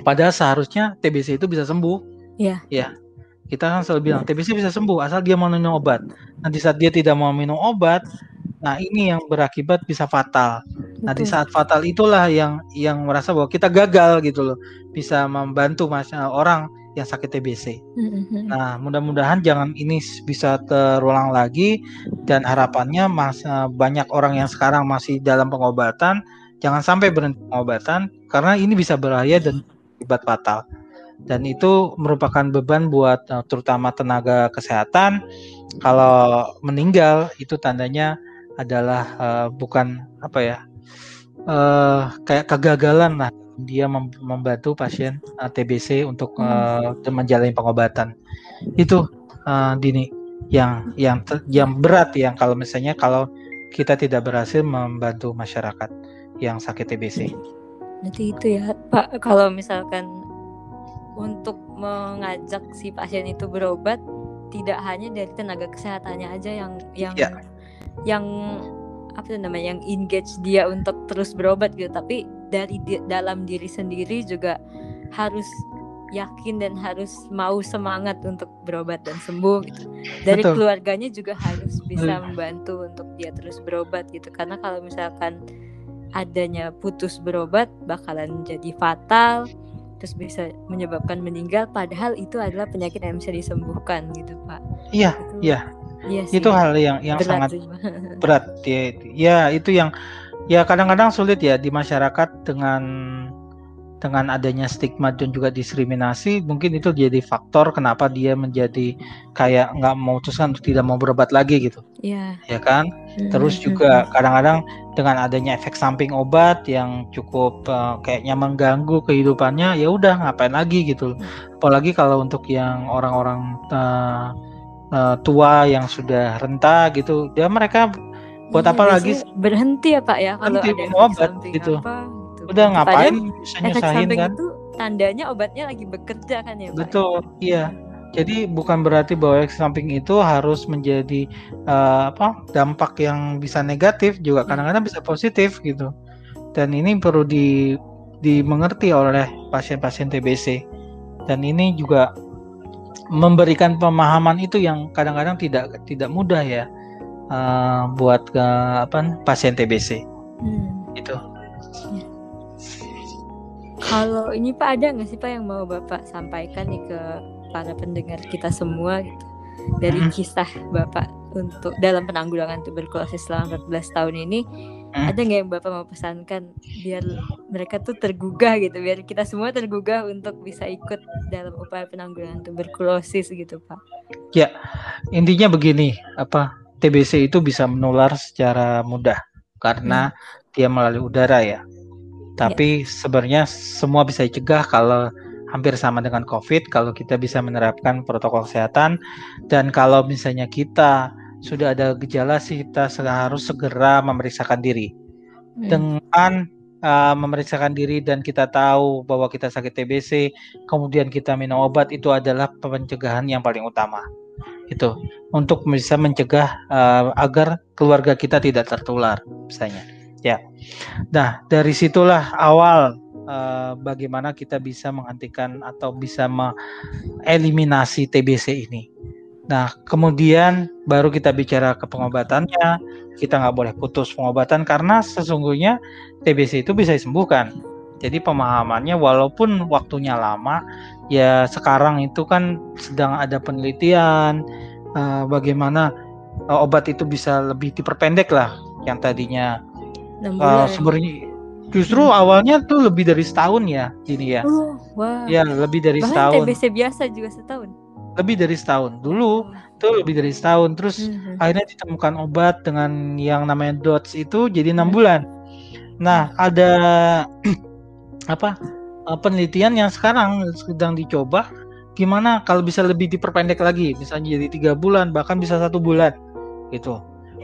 Padahal seharusnya TBC itu bisa sembuh. Iya. Yeah. Ya. Kita kan selalu bilang TBC bisa sembuh asal dia mau minum obat. Nanti saat dia tidak mau minum obat, Nah, ini yang berakibat bisa fatal. Betul. Nah, di saat fatal itulah yang yang merasa bahwa kita gagal gitu loh, bisa membantu mas eh, orang yang sakit TBC. Mm-hmm. Nah, mudah-mudahan jangan ini bisa terulang lagi dan harapannya mas eh, banyak orang yang sekarang masih dalam pengobatan jangan sampai berhenti pengobatan karena ini bisa berbahaya dan akibat fatal. Dan itu merupakan beban buat eh, terutama tenaga kesehatan. Kalau meninggal itu tandanya adalah uh, bukan apa ya uh, kayak kegagalan lah dia mem membantu pasien uh, TBC untuk uh, menjalani pengobatan. Itu uh, dini yang yang yang berat yang kalau misalnya kalau kita tidak berhasil membantu masyarakat yang sakit TBC. Nanti itu ya Pak kalau misalkan untuk mengajak si pasien itu berobat tidak hanya dari tenaga kesehatannya aja yang yang ya yang apa namanya yang engage dia untuk terus berobat gitu tapi dari di, dalam diri sendiri juga harus yakin dan harus mau semangat untuk berobat dan sembuh gitu. Dari Betul. keluarganya juga harus bisa membantu untuk dia terus berobat gitu. Karena kalau misalkan adanya putus berobat bakalan jadi fatal terus bisa menyebabkan meninggal padahal itu adalah penyakit yang bisa disembuhkan gitu, Pak. Iya, iya. Iya sih. Itu hal yang yang berat sangat sih, berat ya, ya itu yang ya kadang-kadang sulit ya di masyarakat dengan dengan adanya stigma dan juga diskriminasi mungkin itu jadi faktor kenapa dia menjadi kayak nggak memutuskan untuk tidak mau berobat lagi gitu Iya. ya kan terus Mhm. juga kadang-kadang dengan adanya efek samping obat yang cukup eh, kayaknya mengganggu kehidupannya ya udah ngapain lagi gitu apalagi kalau untuk yang orang-orang eh, eh, tua yang sudah renta gitu ya mereka buat Iya, apa lagi berhenti ya Pak ya kalau Berhenti ada obat, gitu. apa gitu. udah ngapain bisa nyusahin kan itu tandanya obatnya lagi bekerja kan ya Pak? betul iya jadi bukan berarti bahwa efek samping itu harus menjadi eh, apa dampak yang bisa negatif juga Iya. kadang-kadang bisa positif gitu dan ini perlu di dimengerti oleh pasien-pasien TBC dan ini juga memberikan pemahaman itu yang kadang-kadang tidak tidak mudah ya eh, buat ke apa pasien TBC Hmm. itu Kalau ini Pak ada nggak sih Pak yang mau Bapak sampaikan nih ke para pendengar kita semua gitu dari Mhm. kisah Bapak untuk dalam penanggulangan tuberkulosis selama 14 tahun ini Mhm. ada nggak yang Bapak mau pesankan biar mereka tuh tergugah gitu biar kita semua tergugah untuk bisa ikut dalam upaya penanggulangan tuberkulosis gitu Pak. intinya begini apa TBC itu bisa menular secara mudah karena dia melalui udara ya. Tapi sebenarnya semua bisa dicegah kalau hampir sama dengan COVID kalau kita bisa menerapkan protokol kesehatan dan kalau misalnya kita sudah ada gejala sih kita harus segera memeriksakan diri. Hmm. Dengan uh, memeriksakan diri dan kita tahu bahwa kita sakit TBC, kemudian kita minum obat itu adalah pencegahan yang paling utama. Itu untuk bisa mencegah uh, agar keluarga kita tidak tertular misalnya. Ya. Nah, dari situlah awal uh, bagaimana kita bisa menghentikan atau bisa mengeliminasi TBC ini. Nah, kemudian baru kita bicara ke pengobatannya. Kita nggak boleh putus pengobatan karena sesungguhnya TBC itu bisa disembuhkan. Jadi pemahamannya walaupun waktunya lama, ya sekarang itu kan sedang ada penelitian uh, bagaimana uh, obat itu bisa lebih diperpendek lah yang tadinya uh, bulan. ya? sebenarnya justru awalnya tuh lebih dari setahun ya ini ya. Oh, wah. Ya, lebih dari Bahkan setahun. TBC biasa juga setahun. Lebih dari setahun. Dulu itu lebih dari setahun terus Mhm. akhirnya ditemukan obat dengan yang namanya dots itu jadi enam Hmm. bulan. Nah ada apa eh, penelitian yang sekarang sedang dicoba gimana kalau bisa lebih diperpendek lagi misalnya jadi tiga bulan bahkan bisa satu bulan gitu.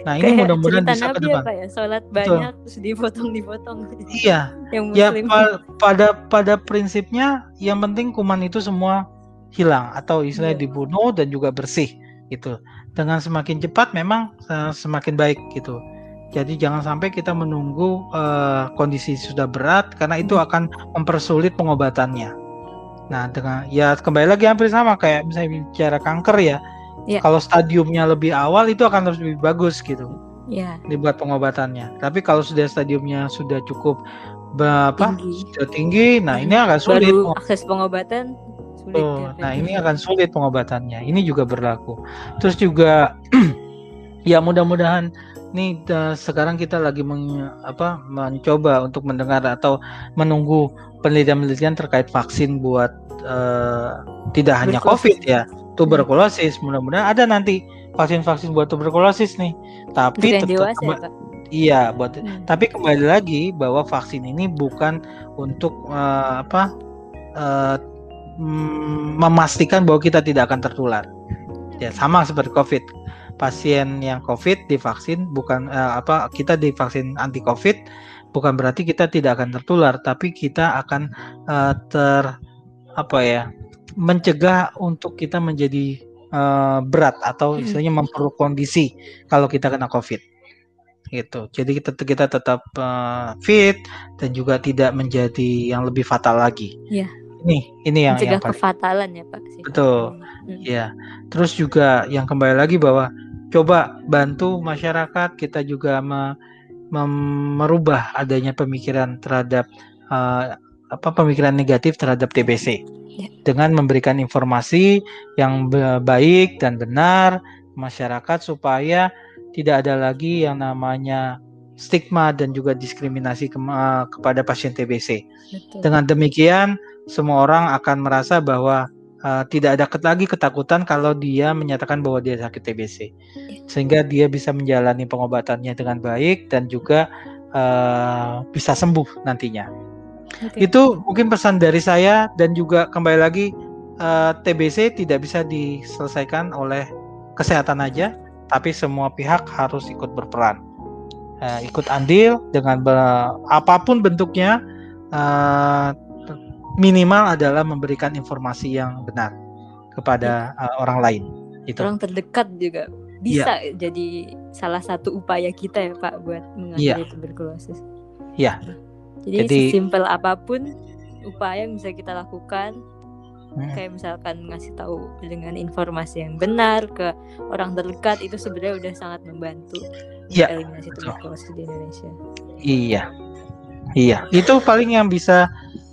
Nah ini mudah-mudahan bisa ke Nabi depan. ya ya, sholat Betul. banyak terus dipotong-dipotong. Iya, yang ya pa- pada pada prinsipnya yang penting kuman itu semua hilang atau istilahnya Iya. dibunuh dan juga bersih gitu. Dengan semakin cepat memang eh, semakin baik gitu. Jadi jangan sampai kita menunggu eh, kondisi sudah berat karena itu Hmm. akan mempersulit pengobatannya. Nah, dengan ya kembali lagi hampir sama kayak misalnya bicara kanker ya. Iya. Kalau stadiumnya lebih awal itu akan lebih bagus gitu ya dibuat pengobatannya. Tapi kalau sudah stadiumnya sudah cukup be- apa tinggi. sudah tinggi, nah ini akan sulit. Baru akses pengobatan sulit. Ya, Pak. nah ini akan sulit pengobatannya. Ini juga berlaku. Terus juga ya mudah-mudahan nih eh, sekarang kita lagi meng- apa mencoba untuk mendengar atau menunggu penelitian-penelitian terkait vaksin buat eh, tidak hanya. COVID ya, tuberkulosis. Mudah-mudahan ada nanti vaksin-vaksin buat tuberkulosis nih. Tapi tetap dewasa ya, iya buat Hmm. tapi kembali lagi bahwa vaksin ini bukan untuk eh, apa eh, mm, memastikan bahwa kita tidak akan tertular. Ya sama seperti COVID. Pasien yang COVID divaksin bukan eh, apa kita divaksin anti COVID bukan berarti kita tidak akan tertular, tapi kita akan eh, ter apa ya mencegah untuk kita menjadi eh, berat atau Hmm. istilahnya memperburuk kondisi kalau kita kena COVID gitu. Jadi kita kita tetap eh, fit dan juga tidak menjadi yang lebih fatal lagi. Iya. Ini ini yang mencegah yang paling kefatalan ya Pak. sih. Betul. Hmm. Ya, terus juga yang kembali lagi bahwa coba bantu masyarakat kita juga me- mem- merubah adanya pemikiran terhadap eh, apa pemikiran negatif terhadap TBC Ya. dengan memberikan informasi yang ba- baik dan benar masyarakat supaya tidak ada lagi yang namanya stigma dan juga diskriminasi ke- eh, kepada pasien TBC. Betul. Dengan demikian, semua orang akan merasa bahwa uh, tidak ada lagi ketakutan kalau dia menyatakan bahwa dia sakit TBC, sehingga dia bisa menjalani pengobatannya dengan baik dan juga uh, bisa sembuh nantinya. Oke. Itu mungkin pesan dari saya dan juga kembali lagi uh, TBC tidak bisa diselesaikan oleh kesehatan aja, tapi semua pihak harus ikut berperan, Uh, ikut andil dengan be- apa pun bentuknya. uh, minimal adalah memberikan informasi yang benar kepada uh, orang lain. Itu. orang terdekat juga bisa jadi salah satu upaya kita ya Pak buat mengakhiri tuberkulosis. Iya. Jadi, Jadi- sesimpel apa pun upaya yang bisa kita lakukan Hmm. kayak misalkan ngasih tahu dengan informasi yang benar ke orang terdekat itu sebenarnya udah sangat membantu Iya, eliminasi tuberkulosis di Indonesia. Iya, iya. Itu paling yang bisa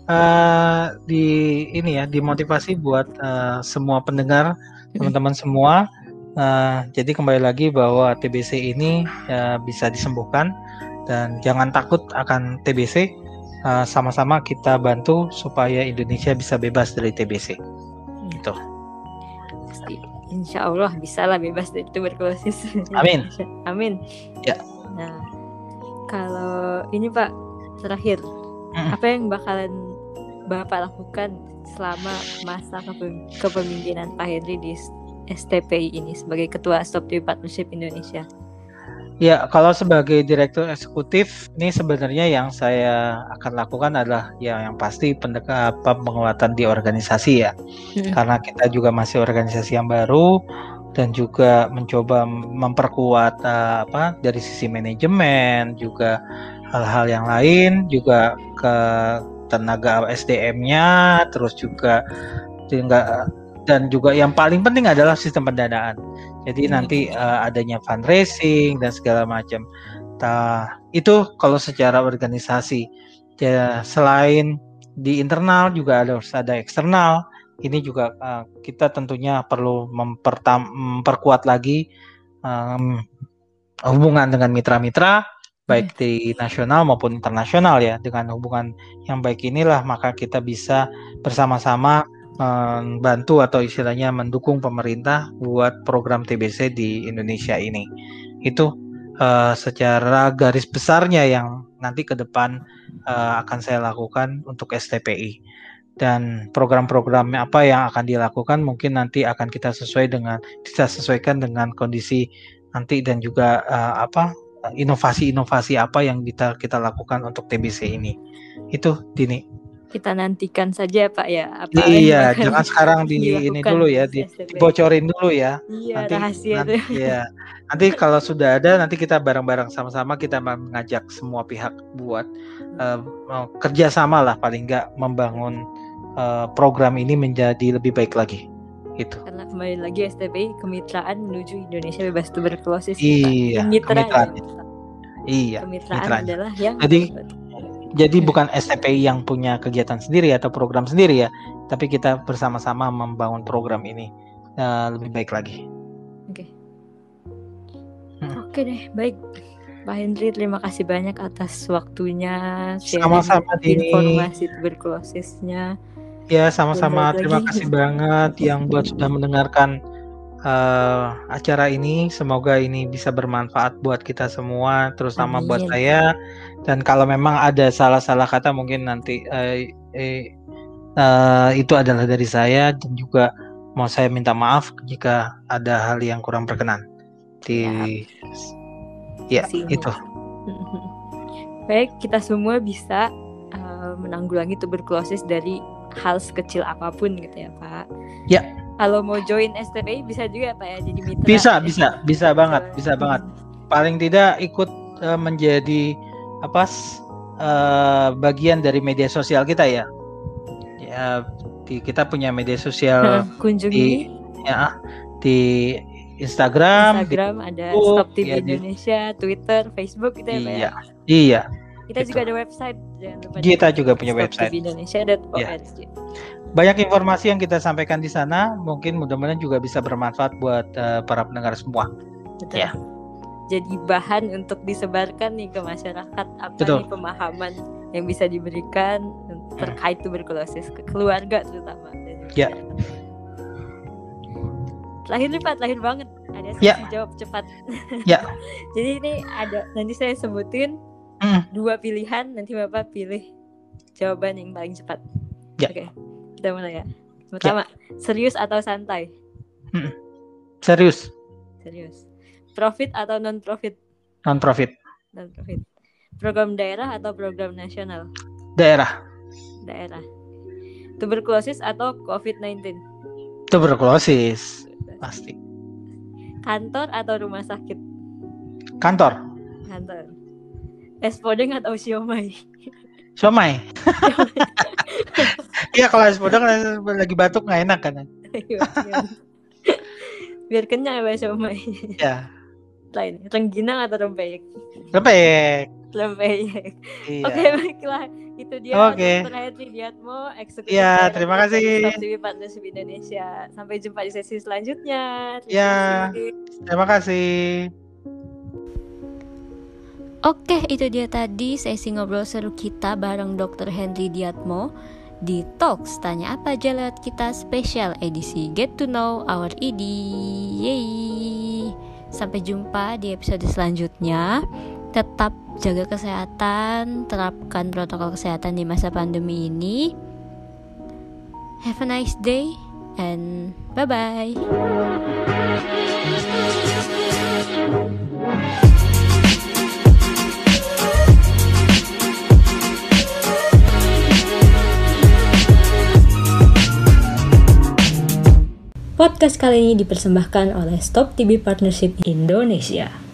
eh, di ini ya dimotivasi buat eh, semua pendengar, teman-teman semua. Eh, jadi kembali lagi bahwa TBC ini eh, bisa disembuhkan dan jangan takut akan TBC. Sama-sama kita bantu supaya Indonesia bisa bebas dari TBC. Gitu. Insya Allah bisa lah bebas dari tuberkulosis. Amin. Amin. Ya. Nah, kalau ini Pak terakhir, Mm. apa yang bakalan Bapak lakukan selama masa kepe- kepemimpinan Pak Henry di STPI ini sebagai Ketua Stop Partnership Indonesia? Ya, kalau sebagai direktur eksekutif, ini sebenarnya yang saya akan lakukan adalah ya yang pasti pendek- apa, penguatan di organisasi ya. Hmm. Karena kita juga masih organisasi yang baru dan juga mencoba memperkuat eh, apa dari sisi manajemen juga hal-hal yang lain juga ke tenaga SDM-nya terus juga juga dan juga yang paling penting adalah sistem pendanaan. Jadi Hmm. nanti eh, adanya fundraising dan segala macam. Nah, itu kalau secara organisasi. Ya, selain di internal juga ada harus ada eksternal. Ini juga eh, kita tentunya perlu mempertam, memperkuat lagi em, hubungan dengan mitra-mitra baik di nasional maupun internasional ya. Dengan hubungan yang baik inilah maka kita bisa bersama-sama membantu atau istilahnya mendukung pemerintah buat program TBC di Indonesia ini. Itu eh, secara garis besarnya yang nanti ke depan eh, akan saya lakukan untuk STPI. Dan program-program apa yang akan dilakukan mungkin nanti akan kita sesuai dengan kita sesuaikan dengan kondisi nanti dan juga eh, apa inovasi-inovasi apa yang kita kita lakukan untuk TBC ini. Itu Dini. Kita nantikan saja Pak ya. Apa Iya, jangan sekarang di ini dulu ya, di dibocorin dulu ya. Iya Nanti, rahasia nanti, ya. nanti kalau sudah ada, nanti kita bareng-bareng sama-sama kita mengajak semua pihak buat mau kerjasama lah paling nggak membangun eh, program ini menjadi lebih baik lagi. Gitu. Karena kembali lagi STPI kemitraan menuju Indonesia bebas tuberkulosis. ya. Iya, Mitra kemitraan. ya. Iya. Kemitraan mitranya. adalah yang Jadi- Jadi bukan STPI yang punya kegiatan sendiri atau program sendiri ya, tapi kita bersama-sama membangun program ini eh, lebih baik lagi. Oke. Hmm. Oke deh, baik. Pak Hendri, terima kasih banyak atas waktunya Sama-sama, Dini. informasi tuberkulosisnya. Ya, sama-sama. Terima lagi. kasih banget yang buat sudah mendengarkan eh, acara ini. Semoga ini bisa bermanfaat buat kita semua, terutama buat Amin. saya. Dan kalau memang ada salah-salah kata, mungkin nanti eh, eh, eh, itu adalah dari saya dan juga mau saya minta maaf jika ada hal yang kurang berkenan. Di ya Kasih itu. Baik, kita semua bisa uh, menanggulangi tuberkulosis dari hal sekecil apa pun gitu ya, Pak. Ya. Kalau mau join STPI bisa juga Pak ya jadi mitra. Bisa, bisa, bisa banget, bisa banget. paling tidak ikut eh, menjadi apa eh, bagian dari media sosial kita ya. Ya, uh, di kita punya media sosial kunjungi di ya di Instagram, Instagram di ada Facebook, Stop TV ya, di- Indonesia, Twitter, Facebook gitu ya, Pak ya. iya iya Kita gitu. juga ada website, jangan lupa. Kita juga punya website. stoptvindonesia.org. banyak informasi yang kita sampaikan di sana mungkin mudah-mudahan juga bisa bermanfaat buat uh, para pendengar semua Betul. Ya. Jadi bahan untuk disebarkan nih ke masyarakat apa Betul. nih pemahaman yang bisa diberikan terkait tuberkulosis ke keluarga terutama. Ya. nih Pak, terakhir banget ada sesi Ya. jawab cepat. Ya. Jadi ini ada nanti saya sebutin Hmm. dua pilihan, nanti Bapak pilih jawaban yang paling cepat. Ya. Oke, kita mulai ya. Pertama, serius atau santai? serius Serius. Profit atau non profit? non profit Non profit. Program daerah atau program nasional? daerah Daerah. Tuberkulosis atau COVID-19? tuberkulosis pasti Kantor atau rumah sakit? kantor Kantor. Es podeng atau siomay? somai iya kalau es podong lagi batuk nggak enak kan Ayo, siom. Biar kenyang ya Pak, siomay. ya Lain, rengginang atau rempeyek? lembek Rempeyek. iya Oke, baiklah. Itu dia Oke. Dr. Hetri Diatmo, eksekutif Iya, terima kasih. TV Partnership Indonesia. Sampai jumpa di sesi selanjutnya. Terima Ya. kasih. terima kasih Oke, itu dia tadi sesi ngobrol seru kita bareng Dr. Henry Diatmo di Talks Tanya Apa aja lewat kita spesial edisi Get to Know Our ED. Yeay. Sampai jumpa di episode selanjutnya. Tetap jaga kesehatan, terapkan protokol kesehatan di masa pandemi ini. Have a nice day and bye-bye. Podcast kali ini dipersembahkan oleh Stop TB Partnership Indonesia.